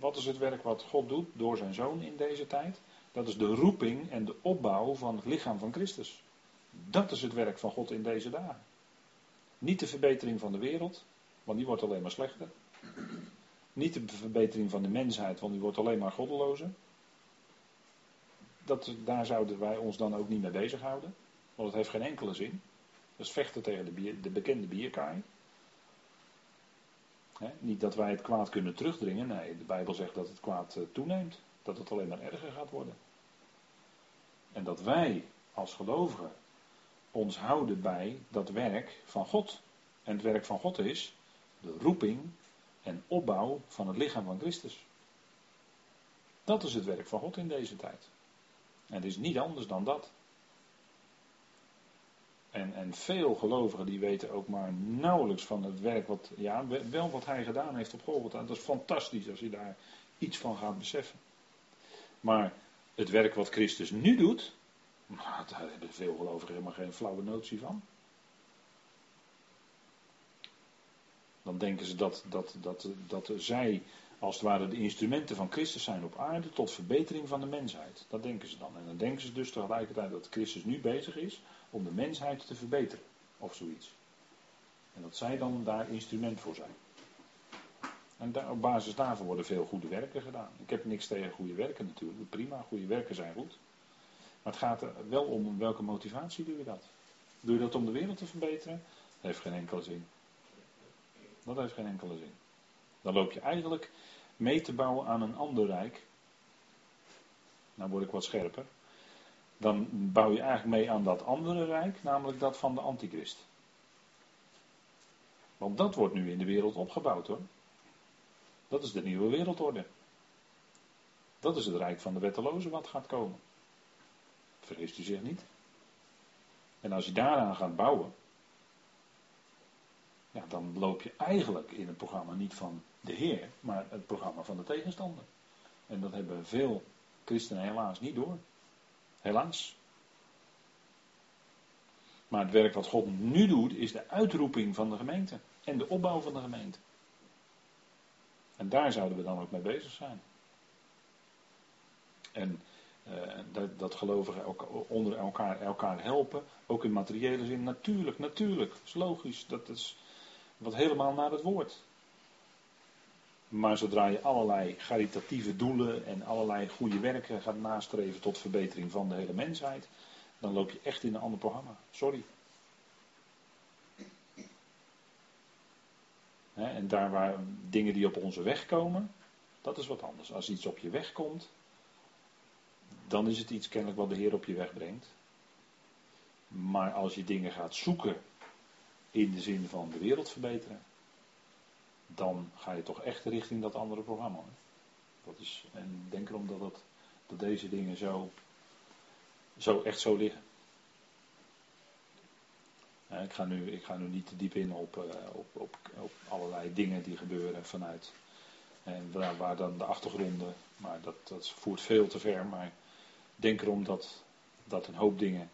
Wat is het werk wat God doet door zijn zoon in deze tijd? Dat is de roeping en de opbouw van het lichaam van Christus. Dat is het werk van God in deze dagen. Niet de verbetering van de wereld, want die wordt alleen maar slechter. Niet de verbetering van de mensheid, want die wordt alleen maar goddelozer. Dat, daar zouden wij ons dan ook niet mee bezighouden. Want het heeft geen enkele zin. Dat is vechten tegen de, de bekende bierkaai. Niet dat wij het kwaad kunnen terugdringen. Nee, de Bijbel zegt dat het kwaad eh, toeneemt. Dat het alleen maar erger gaat worden. En dat wij als gelovigen ons houden bij dat werk van God. En het werk van God is de roeping en opbouw van het lichaam van Christus. Dat is het werk van God in deze tijd. En het is niet anders dan dat. En, en veel gelovigen die weten ook maar nauwelijks van het werk wat, ja, wel wat hij gedaan heeft op Golgotha. Dat is fantastisch als je daar iets van gaat beseffen. Maar het werk wat Christus nu doet, daar hebben veel gelovigen helemaal geen flauwe notie van. Dan denken ze dat, dat, dat, dat zij als het ware de instrumenten van Christus zijn op aarde tot verbetering van de mensheid. Dat denken ze dan. En dan denken ze dus tegelijkertijd dat Christus nu bezig is om de mensheid te verbeteren. Of zoiets. En dat zij dan daar instrument voor zijn. En daar, op basis daarvan worden veel goede werken gedaan. Ik heb niks tegen goede werken natuurlijk. Prima, goede werken zijn goed. Maar het gaat er wel om welke motivatie doe je dat. Doe je dat om de wereld te verbeteren? Dat heeft geen enkele zin. Dat heeft geen enkele zin. Dan loop je eigenlijk mee te bouwen aan een ander rijk. Nou word ik wat scherper. Dan bouw je eigenlijk mee aan dat andere rijk, namelijk dat van de antichrist. Want dat wordt nu in de wereld opgebouwd hoor. Dat is de nieuwe wereldorde. Dat is het rijk van de wettelozen wat gaat komen. Vergist u zich niet. En als je daaraan gaat bouwen, ja, dan loop je eigenlijk in het programma niet van de Heer, maar het programma van de tegenstander. En dat hebben veel christenen helaas niet door. Helaas. Maar het werk wat God nu doet, is de uitroeping van de gemeente. En de opbouw van de gemeente. En daar zouden we dan ook mee bezig zijn. En uh, dat, dat gelovigen ook onder elkaar, elkaar helpen, ook in materiële zin, natuurlijk, natuurlijk, dat is logisch. Dat is wat helemaal naar het woord. Maar zodra je allerlei caritatieve doelen en allerlei goede werken gaat nastreven tot verbetering van de hele mensheid, dan loop je echt in een ander programma. Sorry. en daar waar dingen die op onze weg komen, dat is wat anders. Als iets op je weg komt, dan is het iets kennelijk wat de Heer op je weg brengt. Maar als je dingen gaat zoeken in de zin van de wereld verbeteren, dan ga je toch echt richting dat andere programma. Dat is, en denk erom dat, het, dat deze dingen zo, zo echt zo liggen. ik, ga nu, ik ga niet te diep in op, uh, op, op, op allerlei dingen die gebeuren vanuit. En waar, waar, dan de achtergronden, maar dat, dat voert veel te ver. Maar denk erom dat, dat een hoop dingen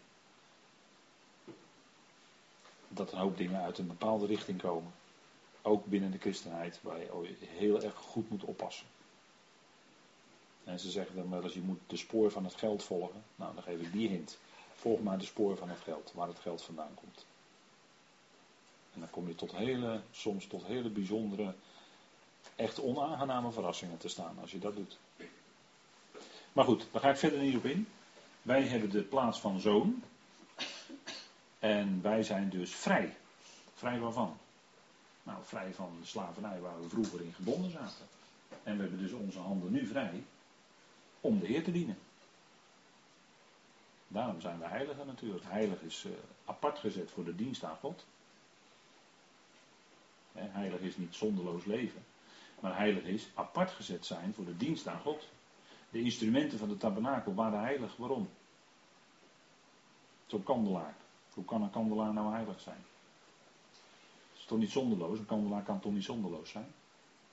dat een hoop dingen uit een bepaalde richting komen. Ook binnen de christenheid, waar je heel erg goed moet oppassen. En ze zeggen dan wel eens, je moet de spoor van het geld volgen. Nou, dan geef ik die hint. Volg maar de spoor van het geld, waar het geld vandaan komt. En dan kom je tot hele, soms tot hele bijzondere, echt onaangename verrassingen te staan als je dat doet. Maar goed, daar ga ik verder niet op in. Wij hebben de plaats van zoon. En wij zijn dus vrij. Vrij waarvan? Nou, vrij van de slavernij waar we vroeger in gebonden zaten. En we hebben dus onze handen nu vrij om de Heer te dienen. Daarom zijn we heiligen natuurlijk. Heilig is uh, apart gezet voor de dienst aan God. heilig is niet zonderloos leven. Maar heilig is apart gezet zijn voor de dienst aan God. De instrumenten van de tabernakel waren heilig. Waarom? Zo'n kandelaar. Hoe kan een kandelaar nou heilig zijn? Toch niet zonderloos? Een kandelaar kan toch niet zonderloos zijn?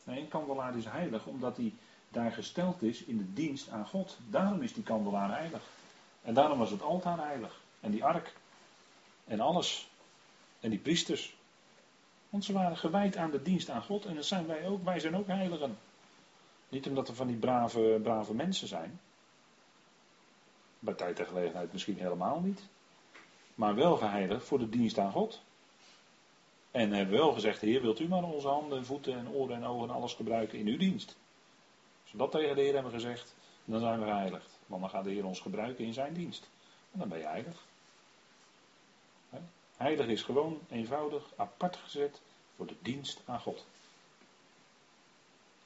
Nee, een kandelaar is heilig omdat hij daar gesteld is in de dienst aan God. Daarom is die kandelaar heilig. En daarom was het altaar heilig. En die ark. En alles. En die priesters. Want ze waren gewijd aan de dienst aan God. En dat zijn wij ook. Wij zijn ook heiligen. Niet omdat we van die brave, brave mensen zijn. Bij tijd en gelegenheid misschien helemaal niet. Maar wel geheiligd voor de dienst aan God. En hebben wel gezegd, Heer, wilt u maar onze handen, voeten en oren en ogen en alles gebruiken in uw dienst. Als we dat tegen de Heer hebben gezegd, dan zijn we geheiligd. Want dan gaat de Heer ons gebruiken in zijn dienst. En dan ben je heilig. Heilig is gewoon eenvoudig apart gezet voor de dienst aan God.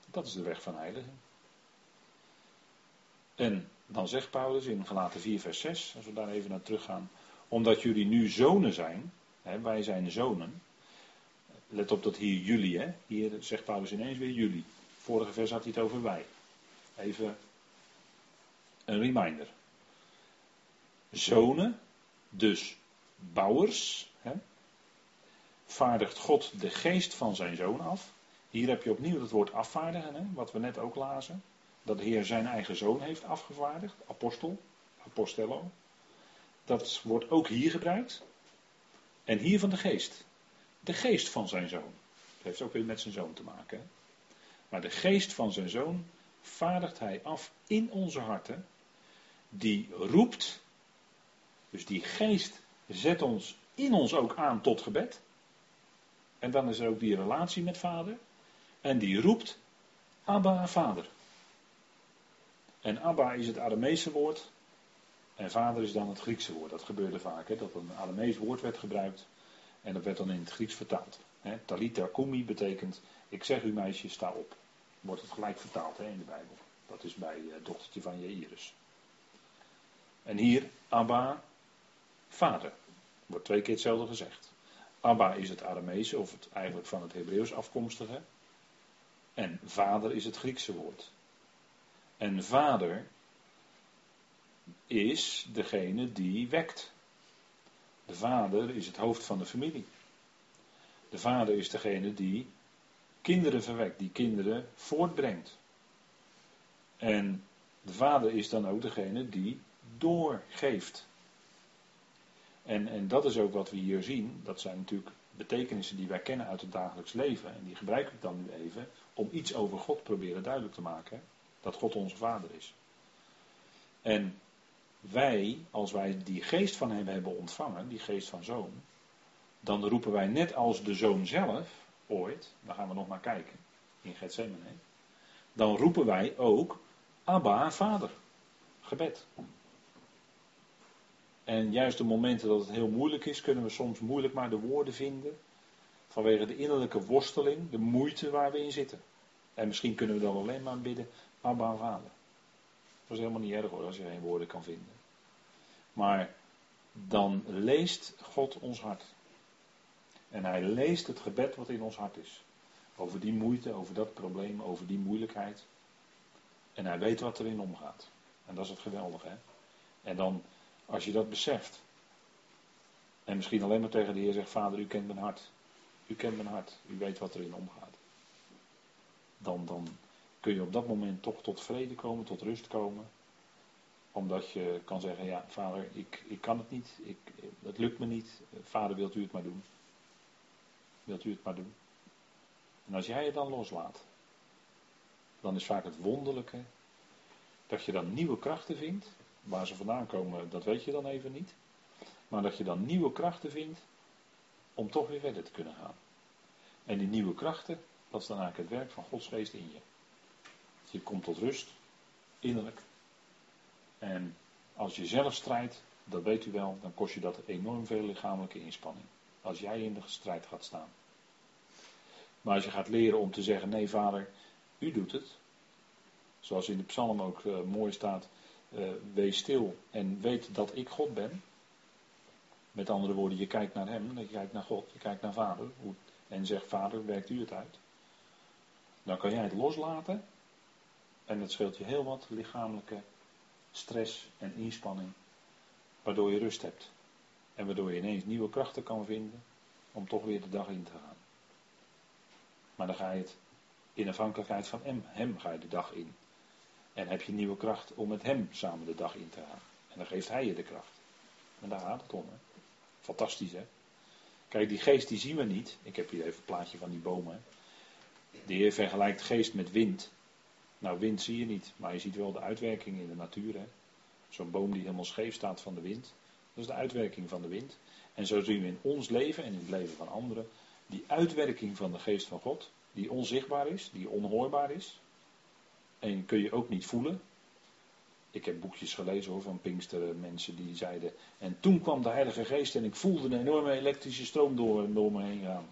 Dat is de weg van heiligen. En dan zegt Paulus in Galaten 4, vers 6, als we daar even naar terug gaan, omdat jullie nu zonen zijn, hè, wij zijn zonen. Let op dat hier jullie, hè, hier zegt Paulus ineens weer jullie. Vorige vers had hij het over wij. Even een reminder. Zonen, dus bouwers, hè, vaardigt God de geest van zijn zoon af. Hier heb je opnieuw het woord afvaardigen, hè, wat we net ook lazen. Dat de Heer zijn eigen zoon heeft afgevaardigd, apostel, apostello. Dat wordt ook hier gebruikt. En hier van de geest. De geest van zijn zoon. Dat heeft ook weer met zijn zoon te maken. Hè? Maar de geest van zijn zoon vaardigt hij af in onze harten. Die roept. Dus die geest zet ons in ons ook aan tot gebed. En dan is er ook die relatie met vader. En die roept Abba, vader. En Abba is het Aramese woord. En vader is dan het Griekse woord. Dat gebeurde vaak, hè, dat een Aramees woord werd gebruikt. En dat werd dan in het Grieks vertaald. Talita kumi betekent, ik zeg u meisje, sta op. Wordt het gelijk vertaald in de Bijbel. Dat is bij het dochtertje van Jairus. En hier, Abba, vader. Wordt twee keer hetzelfde gezegd. Abba is het Aramese, of het eigenlijk van het Hebreeuws afkomstige. En vader is het Griekse woord. En vader is degene die wekt. De vader is het hoofd van de familie. De vader is degene die kinderen verwekt, die kinderen voortbrengt. En de vader is dan ook degene die doorgeeft. En, en dat is ook wat we hier zien. Dat zijn natuurlijk betekenissen die wij kennen uit het dagelijks leven. En die gebruik ik dan nu even om iets over God proberen duidelijk te maken. Dat God onze vader is. En wij, als wij die geest van hem hebben ontvangen, die geest van zoon, dan roepen wij net als de zoon zelf, ooit, daar gaan we nog naar kijken, in Gethsemane, dan roepen wij ook Abba, vader, gebed. En juist de momenten dat het heel moeilijk is, kunnen we soms moeilijk maar de woorden vinden. Vanwege de innerlijke worsteling, de moeite waar we in zitten. En misschien kunnen we dan alleen maar bidden, Abba, vader. Dat is helemaal niet erg hoor, als je geen woorden kan vinden. Maar dan leest God ons hart. En hij leest het gebed wat in ons hart is. Over die moeite, over dat probleem, over die moeilijkheid. En hij weet wat erin omgaat. En dat is het geweldige. Hè? En dan, als je dat beseft. En misschien alleen maar tegen de Heer zegt: Vader, u kent mijn hart. U kent mijn hart. U weet wat erin omgaat. Dan, dan kun je op dat moment toch tot vrede komen, tot rust komen. Omdat je kan zeggen, ja vader, ik, ik kan het niet, ik, het lukt me niet. Vader, wilt u het maar doen. wilt u het maar doen. En als jij het dan loslaat, dan is vaak het wonderlijke dat je dan nieuwe krachten vindt. Waar ze vandaan komen, dat weet je dan even niet. Maar dat je dan nieuwe krachten vindt om toch weer verder te kunnen gaan. En die nieuwe krachten, dat is dan eigenlijk het werk van Gods geest in je. Je komt tot rust, innerlijk. En als je zelf strijdt, dat weet u wel, dan kost je dat enorm veel lichamelijke inspanning. Als jij in de strijd gaat staan. Maar als je gaat leren om te zeggen: nee, vader, u doet het. Zoals in de psalm ook uh, mooi staat: uh, wees stil en weet dat ik God ben. Met andere woorden, je kijkt naar Hem, je kijkt naar God, je kijkt naar Vader. En zegt: Vader, werkt u het uit? Dan kan jij het loslaten. En dat scheelt je heel wat lichamelijke stress en inspanning. Waardoor je rust hebt. En waardoor je ineens nieuwe krachten kan vinden om toch weer de dag in te gaan. Maar dan ga je het in afhankelijkheid van hem, hem ga je de dag in. En heb je nieuwe kracht om met hem samen de dag in te gaan. En dan geeft hij je de kracht. En daar gaat het om. Hè? Fantastisch hè. Kijk, die geest die zien we niet. Ik heb hier even een plaatje van die bomen. De Heer vergelijkt geest met wind. Nou, wind zie je niet, maar je ziet wel de uitwerking in de natuur. Zo'n boom die helemaal scheef staat van de wind. Dat is de uitwerking van de wind. En zo zien we in ons leven en in het leven van anderen die uitwerking van de geest van God, die onzichtbaar is, die onhoorbaar is. En kun je ook niet voelen. Ik heb boekjes gelezen hoor, van Pinkster mensen die zeiden. En toen kwam de Heilige Geest en ik voelde een enorme elektrische stroom door, door me heen gaan.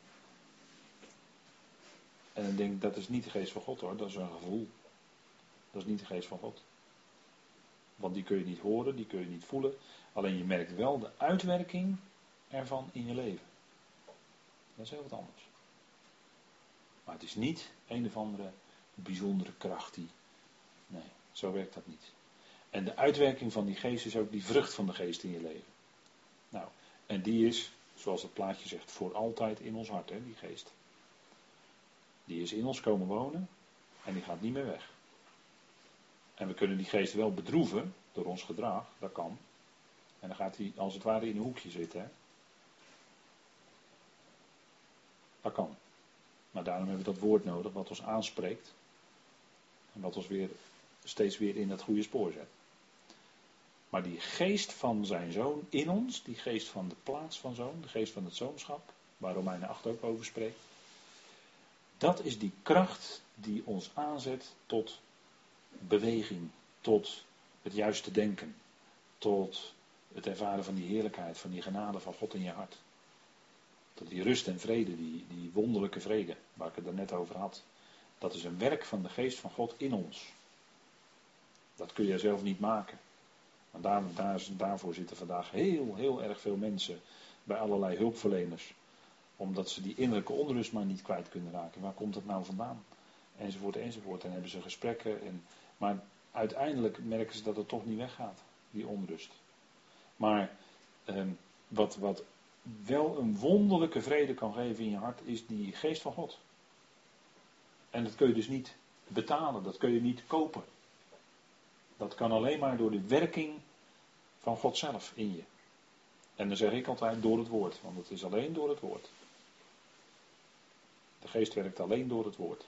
En dan denk ik, dat is niet de geest van God hoor, dat is een gevoel. Dat is niet de geest van God. Want die kun je niet horen, die kun je niet voelen. Alleen je merkt wel de uitwerking ervan in je leven. Dat is heel wat anders. Maar het is niet een of andere bijzondere kracht die. Nee, zo werkt dat niet. En de uitwerking van die geest is ook die vrucht van de geest in je leven. Nou, en die is, zoals het plaatje zegt, voor altijd in ons hart, hè, die geest. Die is in ons komen wonen en die gaat niet meer weg. En we kunnen die geest wel bedroeven door ons gedrag, dat kan. En dan gaat hij als het ware in een hoekje zitten. Hè. Dat kan. Maar daarom hebben we dat woord nodig wat ons aanspreekt. En wat ons weer steeds weer in het goede spoor zet. Maar die geest van zijn zoon in ons, die geest van de plaats van zoon, de geest van het zoonschap, waar Romeinen 8 ook over spreekt. Dat is die kracht die ons aanzet tot beweging, tot het juiste denken, tot het ervaren van die heerlijkheid, van die genade van God in je hart. Tot die rust en vrede, die, die wonderlijke vrede, waar ik het er net over had. Dat is een werk van de geest van God in ons. Dat kun je zelf niet maken. Maar daar, daar, daarvoor zitten vandaag heel, heel erg veel mensen bij allerlei hulpverleners. Omdat ze die innerlijke onrust maar niet kwijt kunnen raken. Waar komt dat nou vandaan? Enzovoort, enzovoort. En hebben ze gesprekken. En, maar uiteindelijk merken ze dat het toch niet weggaat, die onrust. Maar eh, wat, wat wel een wonderlijke vrede kan geven in je hart, is die geest van God. En dat kun je dus niet betalen, dat kun je niet kopen. Dat kan alleen maar door de werking van God zelf in je. En dan zeg ik altijd door het woord, want het is alleen door het woord. De geest werkt alleen door het woord.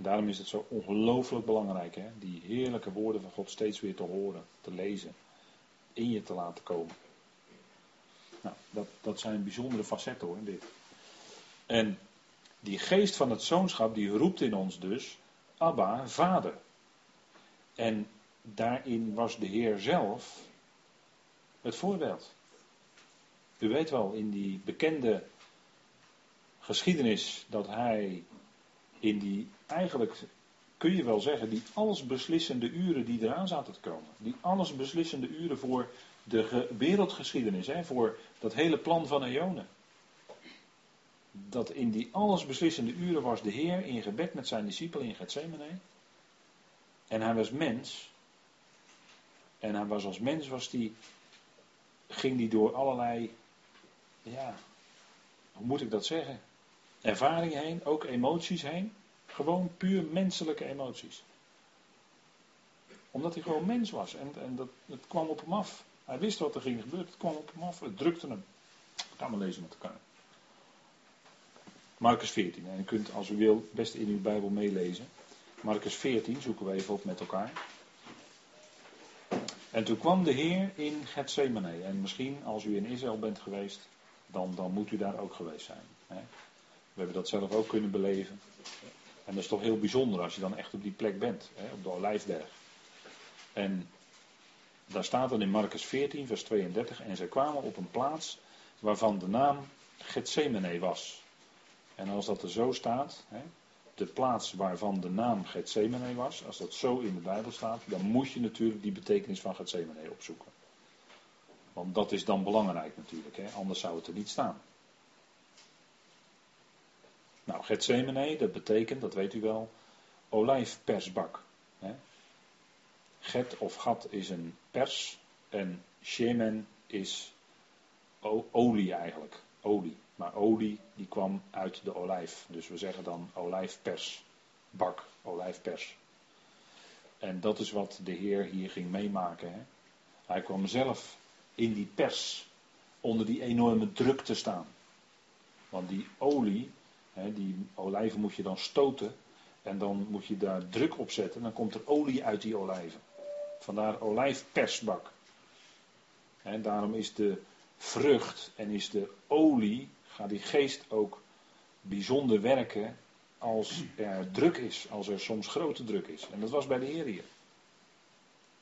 Daarom is het zo ongelooflijk belangrijk, hè, die heerlijke woorden van God steeds weer te horen, te lezen, in je te laten komen. Nou, dat, dat zijn bijzondere facetten hoor, dit. En die geest van het zoonschap, die roept in ons dus, Abba, vader. En daarin was de Heer zelf het voorbeeld. U weet wel, in die bekende geschiedenis dat hij in die, eigenlijk kun je wel zeggen, die allesbeslissende uren die eraan zaten te komen. Die allesbeslissende uren voor de wereldgeschiedenis, hè, voor dat hele plan van Eonen. Dat in die allesbeslissende uren was de Heer in gebed met zijn discipelen in Gethsemane. En hij was mens. En hij was als mens, was die, ging die door allerlei, ja, hoe moet ik dat zeggen? Ervaringen heen, ook emoties heen. Gewoon puur menselijke emoties. Omdat hij gewoon mens was en, en dat, het kwam op hem af. Hij wist wat er ging gebeuren, het kwam op hem af, het drukte hem. Gaan we lezen met elkaar. Marcus 14. En u kunt, als u wil, best in uw Bijbel meelezen. Marcus 14 zoeken we even op met elkaar. En toen kwam de Heer in Gethsemane. En misschien als u in Israël bent geweest, dan, dan moet u daar ook geweest zijn. Hè? We hebben dat zelf ook kunnen beleven. En dat is toch heel bijzonder als je dan echt op die plek bent, hè, op de Olijfberg. En daar staat dan in Marcus 14, vers 32, en zij kwamen op een plaats waarvan de naam Gethsemane was. En als dat er zo staat, hè, de plaats waarvan de naam Gethsemane was, als dat zo in de Bijbel staat, dan moet je natuurlijk die betekenis van Gethsemane opzoeken. Want dat is dan belangrijk natuurlijk, hè, anders zou het er niet staan. Nou, Gethsemane, dat betekent, dat weet u wel, olijfpersbak. Hè. Get of gat is een pers en shemen is olie eigenlijk, olie. Maar olie die kwam uit de olijf. Dus we zeggen dan olijfpers. Bak, olijfpers. En dat is wat de Heer hier ging meemaken. Hè? Hij kwam zelf in die pers onder die enorme druk te staan. Want die olie, die olijven moet je dan stoten. En dan moet je daar druk op zetten. Dan komt er olie uit die olijven. Vandaar olijfpersbak. En daarom is de vrucht en is de olie gaat die geest ook bijzonder werken als er druk is, als er soms grote druk is. En dat was bij de Heer hier.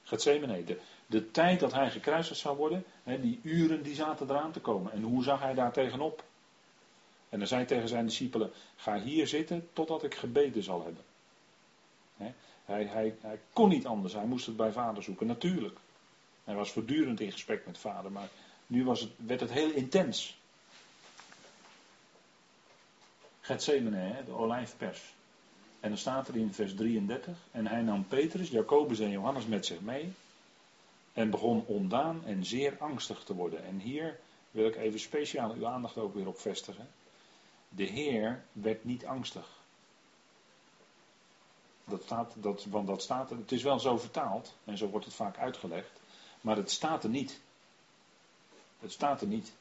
Gethsemane, de, de tijd dat hij gekruisigd zou worden, die uren die zaten eraan te komen. En hoe zag hij daar tegenop? En dan zei hij tegen zijn discipelen, ga hier zitten totdat ik gebeden zal hebben. Hè, hij, hij, hij kon niet anders, hij moest het bij vader zoeken, natuurlijk. Hij was voortdurend in gesprek met vader, maar nu was het, werd het heel intens. Gethsemane, de olijfpers. En dan staat er in vers 33, en hij nam Petrus, Jacobus en Johannes met zich mee en begon ondaan en zeer angstig te worden. En hier wil ik even speciaal uw aandacht ook weer op vestigen. De Heer werd niet angstig. Dat staat, dat, want dat staat er, het is wel zo vertaald, en zo wordt het vaak uitgelegd, maar het staat er niet. Het staat er niet.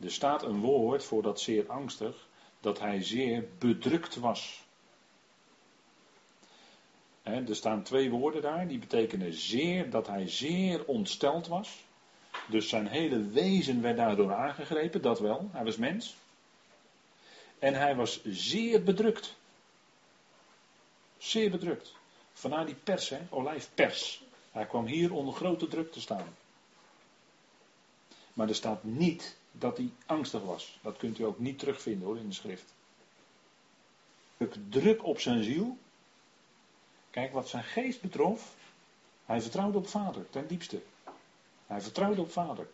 Er staat een woord voor dat zeer angstig, dat hij zeer bedrukt was. er staan twee woorden daar, die betekenen zeer, dat hij zeer ontsteld was. Dus zijn hele wezen werd daardoor aangegrepen, dat wel, hij was mens. En hij was zeer bedrukt. Zeer bedrukt. Vandaar die pers, hè, olijfpers. Hij kwam hier onder grote druk te staan. Maar er staat niet dat hij angstig was. Dat kunt u ook niet terugvinden hoor in de schrift. Druk op zijn ziel. Kijk wat zijn geest betrof. Hij vertrouwde op Vader ten diepste. Hij vertrouwde op Vader.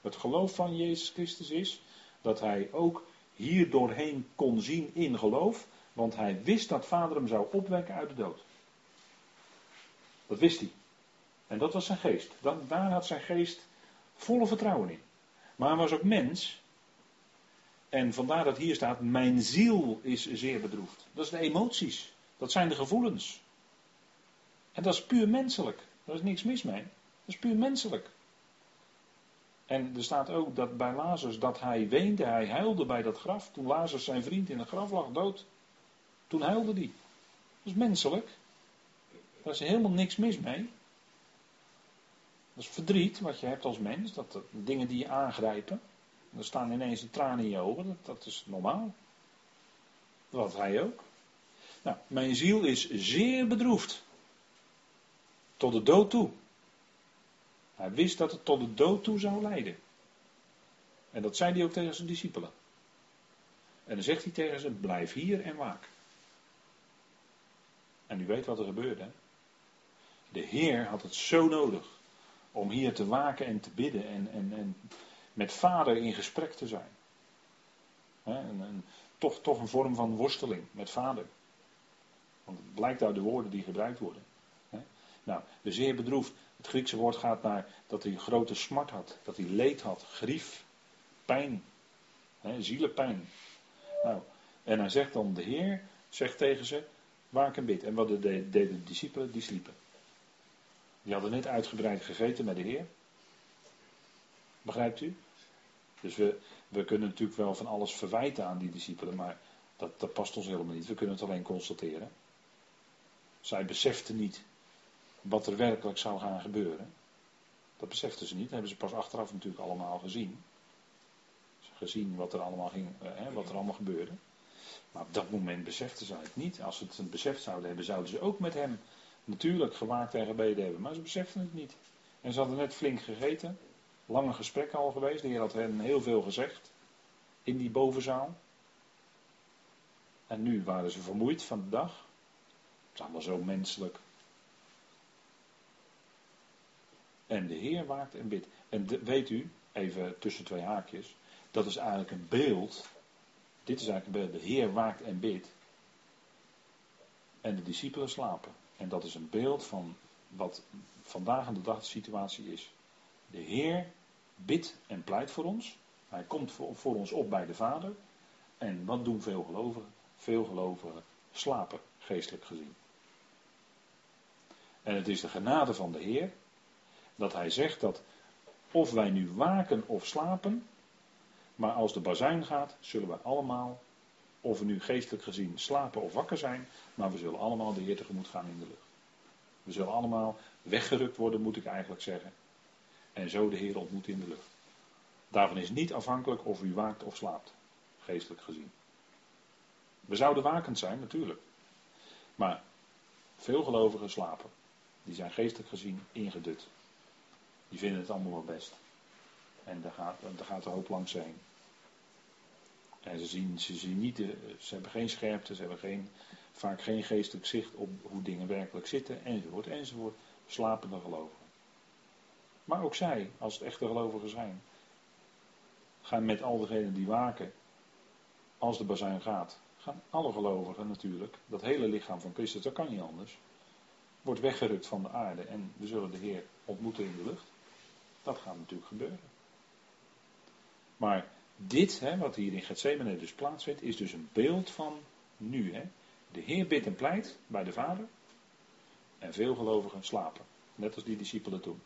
Het geloof van Jezus Christus is dat hij ook hier doorheen kon zien in geloof. Want hij wist dat Vader hem zou opwekken uit de dood. Dat wist hij. En dat was zijn geest. Dan, daar had zijn geest volle vertrouwen in. Maar hij was ook mens. En vandaar dat hier staat: Mijn ziel is zeer bedroefd. Dat is de emoties. Dat zijn de gevoelens. En dat is puur menselijk. Daar is niks mis mee. Dat is puur menselijk. En er staat ook dat bij Lazarus dat hij weende, hij huilde bij dat graf. Toen Lazarus zijn vriend in het graf lag dood. Toen huilde hij. Dat is menselijk. Daar is helemaal niks mis mee. Dat is verdriet wat je hebt als mens, dat, dingen die je aangrijpen. Er staan ineens de tranen in je ogen, dat, dat is normaal. Dat had hij ook. Nou, mijn ziel is zeer bedroefd. Tot de dood toe. Hij wist dat het tot de dood toe zou leiden. En dat zei hij ook tegen zijn discipelen. En dan zegt hij tegen ze: blijf hier en waak. En u weet wat er gebeurde. Hè? De Heer had het zo nodig om hier te waken en te bidden en, en, en met vader in gesprek te zijn. toch, toch een vorm van worsteling met vader. Want het blijkt uit de woorden die gebruikt worden. Nou, zeer bedroefd. Het Griekse woord gaat naar dat hij grote smart had. Dat hij leed had, grief, pijn. He, zielenpijn. Nou, en hij zegt dan, de Heer zegt tegen ze, waak en bid. En wat deden de discipelen? Die sliepen. Die hadden net uitgebreid gegeten met de Heer. Begrijpt u? Dus we, we kunnen natuurlijk wel van alles verwijten aan die discipelen, maar dat, dat past ons helemaal niet. We kunnen het alleen constateren. Zij beseften niet wat er werkelijk zou gaan gebeuren. Dat beseften ze niet, dat hebben ze pas achteraf natuurlijk allemaal gezien. Gezien wat er allemaal, ging, eh, wat er allemaal gebeurde. Maar op dat moment beseften zij het niet. Als ze het beseft zouden hebben, zouden ze ook met hem natuurlijk gewaakt en gebeden hebben. Maar ze beseften het niet. En ze hadden net flink gegeten. Lange gesprekken al geweest. De Heer had hen heel veel gezegd. In die bovenzaal. En nu waren ze vermoeid van de dag. Het is allemaal zo menselijk. En de Heer waakt en bidt. En weet u, even tussen twee haakjes, dat is eigenlijk een beeld. Dit is eigenlijk een beeld. De Heer waakt en bidt. En de discipelen slapen. En dat is een beeld van wat vandaag aan de dag de situatie is. De Heer bidt en pleit voor ons. Hij komt voor, ons op bij de Vader. En wat doen veel gelovigen? Veel gelovigen slapen, geestelijk gezien. En het is de genade van de Heer dat Hij zegt dat of wij nu waken of slapen, maar als de bazuin gaat, zullen we allemaal, of we nu geestelijk gezien slapen of wakker zijn, maar we zullen allemaal de Heer tegemoet gaan in de lucht. We zullen allemaal weggerukt worden, moet ik eigenlijk zeggen. En zo de Heer ontmoeten in de lucht. Daarvan is niet afhankelijk of u waakt of slaapt, geestelijk gezien. We zouden wakend zijn, natuurlijk. Maar veel gelovigen slapen. Die zijn geestelijk gezien ingedut. Die vinden het allemaal wel best. En daar gaat, daar gaat de hoop langs heen. En ze zien, ze zien niet, ze hebben geen scherpte, ze hebben geen, vaak geen geestelijk zicht op hoe dingen werkelijk zitten, enzovoort, enzovoort. Slapende gelovigen. Maar ook zij, als het echte gelovigen zijn, gaan met al degenen die waken, als de bazuin gaat, gaan alle gelovigen natuurlijk, dat hele lichaam van Christus, dat kan niet anders, wordt weggerukt van de aarde en we zullen de Heer ontmoeten in de lucht. Dat gaat natuurlijk gebeuren. Maar dit, hè, wat hier in Gethsemane dus plaatsvindt, is dus een beeld van nu. Hè. De Heer bidt en pleit bij de Vader. En veel gelovigen slapen. Net als die discipelen toen.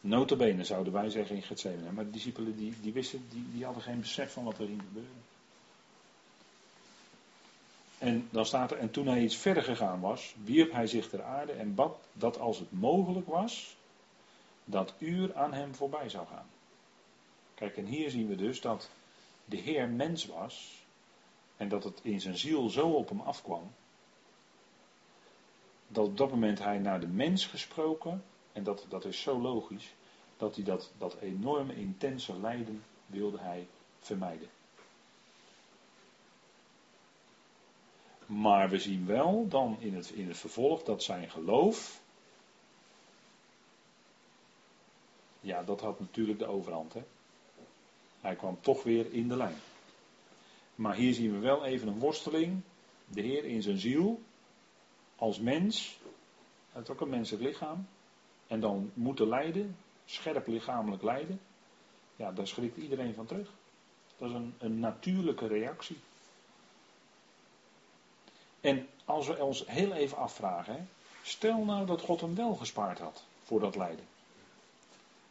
Notabene zouden wij zeggen in Gethsemane. Maar de discipelen die, die wisten, die, die hadden geen besef van wat er ging gebeuren. En dan staat er, en toen hij iets verder gegaan was, wierp hij zich ter aarde en bad dat als het mogelijk was, dat uur aan hem voorbij zou gaan. Kijk, en hier zien we dus dat de Heer mens was en dat het in zijn ziel zo op hem afkwam, dat op dat moment hij naar de mens gesproken, en dat, dat is zo logisch, dat hij dat, dat enorme intense lijden wilde hij vermijden. Maar we zien wel dan in het, in het vervolg dat zijn geloof. Ja, dat had natuurlijk de overhand. Hè? Hij kwam toch weer in de lijn. Maar hier zien we wel even een worsteling. De Heer in zijn ziel. Als mens. Het ook een menselijk lichaam. En dan moeten lijden. Scherp lichamelijk lijden. Ja, daar schrikt iedereen van terug. Dat is een, een natuurlijke reactie. En als we ons heel even afvragen, stel nou dat God hem wel gespaard had voor dat lijden.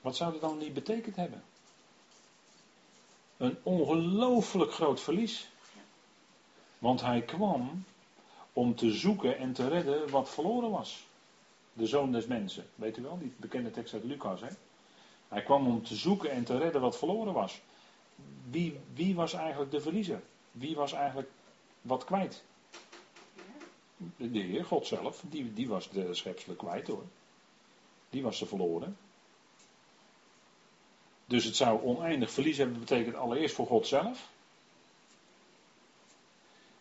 Wat zou dat dan niet betekend hebben? Een ongelooflijk groot verlies. Want hij kwam om te zoeken en te redden wat verloren was. De zoon des mensen. Weet u wel, die bekende tekst uit Lucas. Hè? Hij kwam om te zoeken en te redden wat verloren was. Wie, wie was eigenlijk de verliezer? Wie was eigenlijk wat kwijt? De Heer, God zelf, die, die was de schepselen kwijt hoor. Die was ze verloren. Dus het zou oneindig verlies hebben betekend allereerst voor God zelf.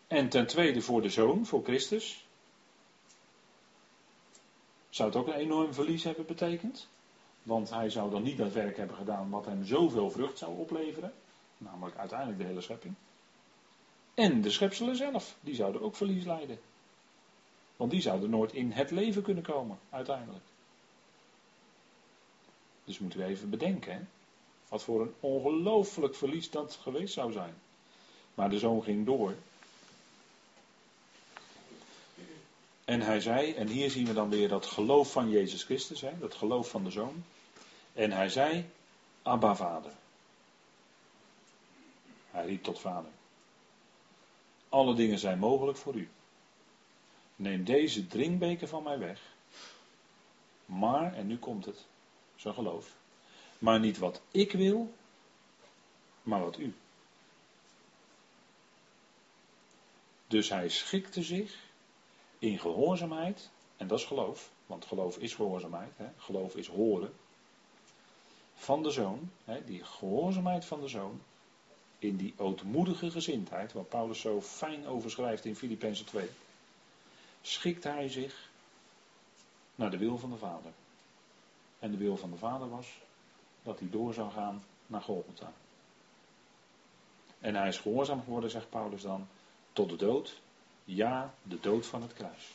En ten tweede voor de zoon, voor Christus. Zou het ook een enorm verlies hebben betekend? Want hij zou dan niet dat werk hebben gedaan wat hem zoveel vrucht zou opleveren. Namelijk uiteindelijk de hele schepping. En de schepselen zelf, die zouden ook verlies lijden. Want die zouden nooit in het leven kunnen komen, uiteindelijk. Dus moeten we even bedenken, hè? wat voor een ongelooflijk verlies dat geweest zou zijn. Maar de zoon ging door. En hij zei, en hier zien we dan weer dat geloof van Jezus Christus, hè, dat geloof van de zoon. En hij zei, Abba vader. Hij riep tot vader. Alle dingen zijn mogelijk voor u. Neem deze drinkbeker van mij weg. Maar, en nu komt het, zijn geloof. Maar niet wat ik wil, maar wat u. Dus hij schikte zich in gehoorzaamheid, en dat is geloof, want geloof is gehoorzaamheid, hè? geloof is horen, van de zoon, hè? die gehoorzaamheid van de zoon, in die ootmoedige gezindheid, waar Paulus zo fijn over schrijft in Filippenzen 2, schikt hij zich naar de wil van de Vader. En de wil van de Vader was dat hij door zou gaan naar Golgotha. En hij is gehoorzaam geworden, zegt Paulus dan, tot de dood. Ja, de dood van het kruis.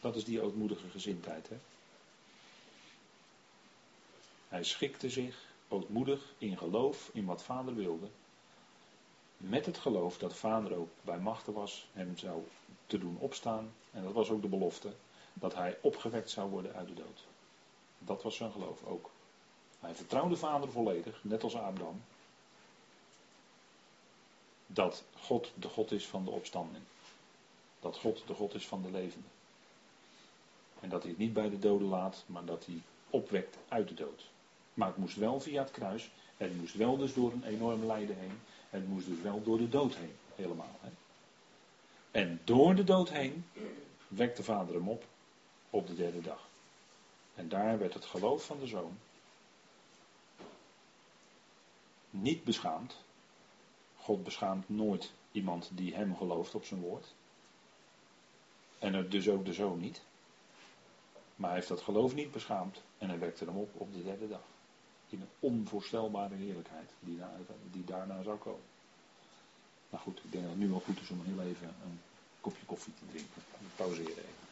Dat is die ootmoedige gezindheid. Hè? Hij schikte zich ootmoedig in geloof in wat vader wilde. Met het geloof dat vader ook bij machten was hem zou te doen opstaan. En dat was ook de belofte. Dat hij opgewekt zou worden uit de dood. Dat was zijn geloof ook. Hij vertrouwde vader volledig, net als Abraham. Dat God de God is van de opstanding. Dat God de God is van de levende. En dat hij het niet bij de doden laat, maar dat hij opwekt uit de dood. Maar het moest wel via het kruis. Het moest wel dus door een enorm lijden heen. Het moest dus wel door de dood heen. Helemaal. Hè? En door de dood heen wekte vader hem op op de derde dag. En daar werd het geloof van de zoon niet beschaamd. God beschaamt nooit iemand die hem gelooft op zijn woord. En het dus ook de zoon niet. Maar hij heeft dat geloof niet beschaamd en hij wekte hem op op de derde dag. In een onvoorstelbare heerlijkheid die, die daarna zou komen. Nou goed, ik denk dat het nu wel goed is om heel even een kopje koffie te drinken. Pauzeren.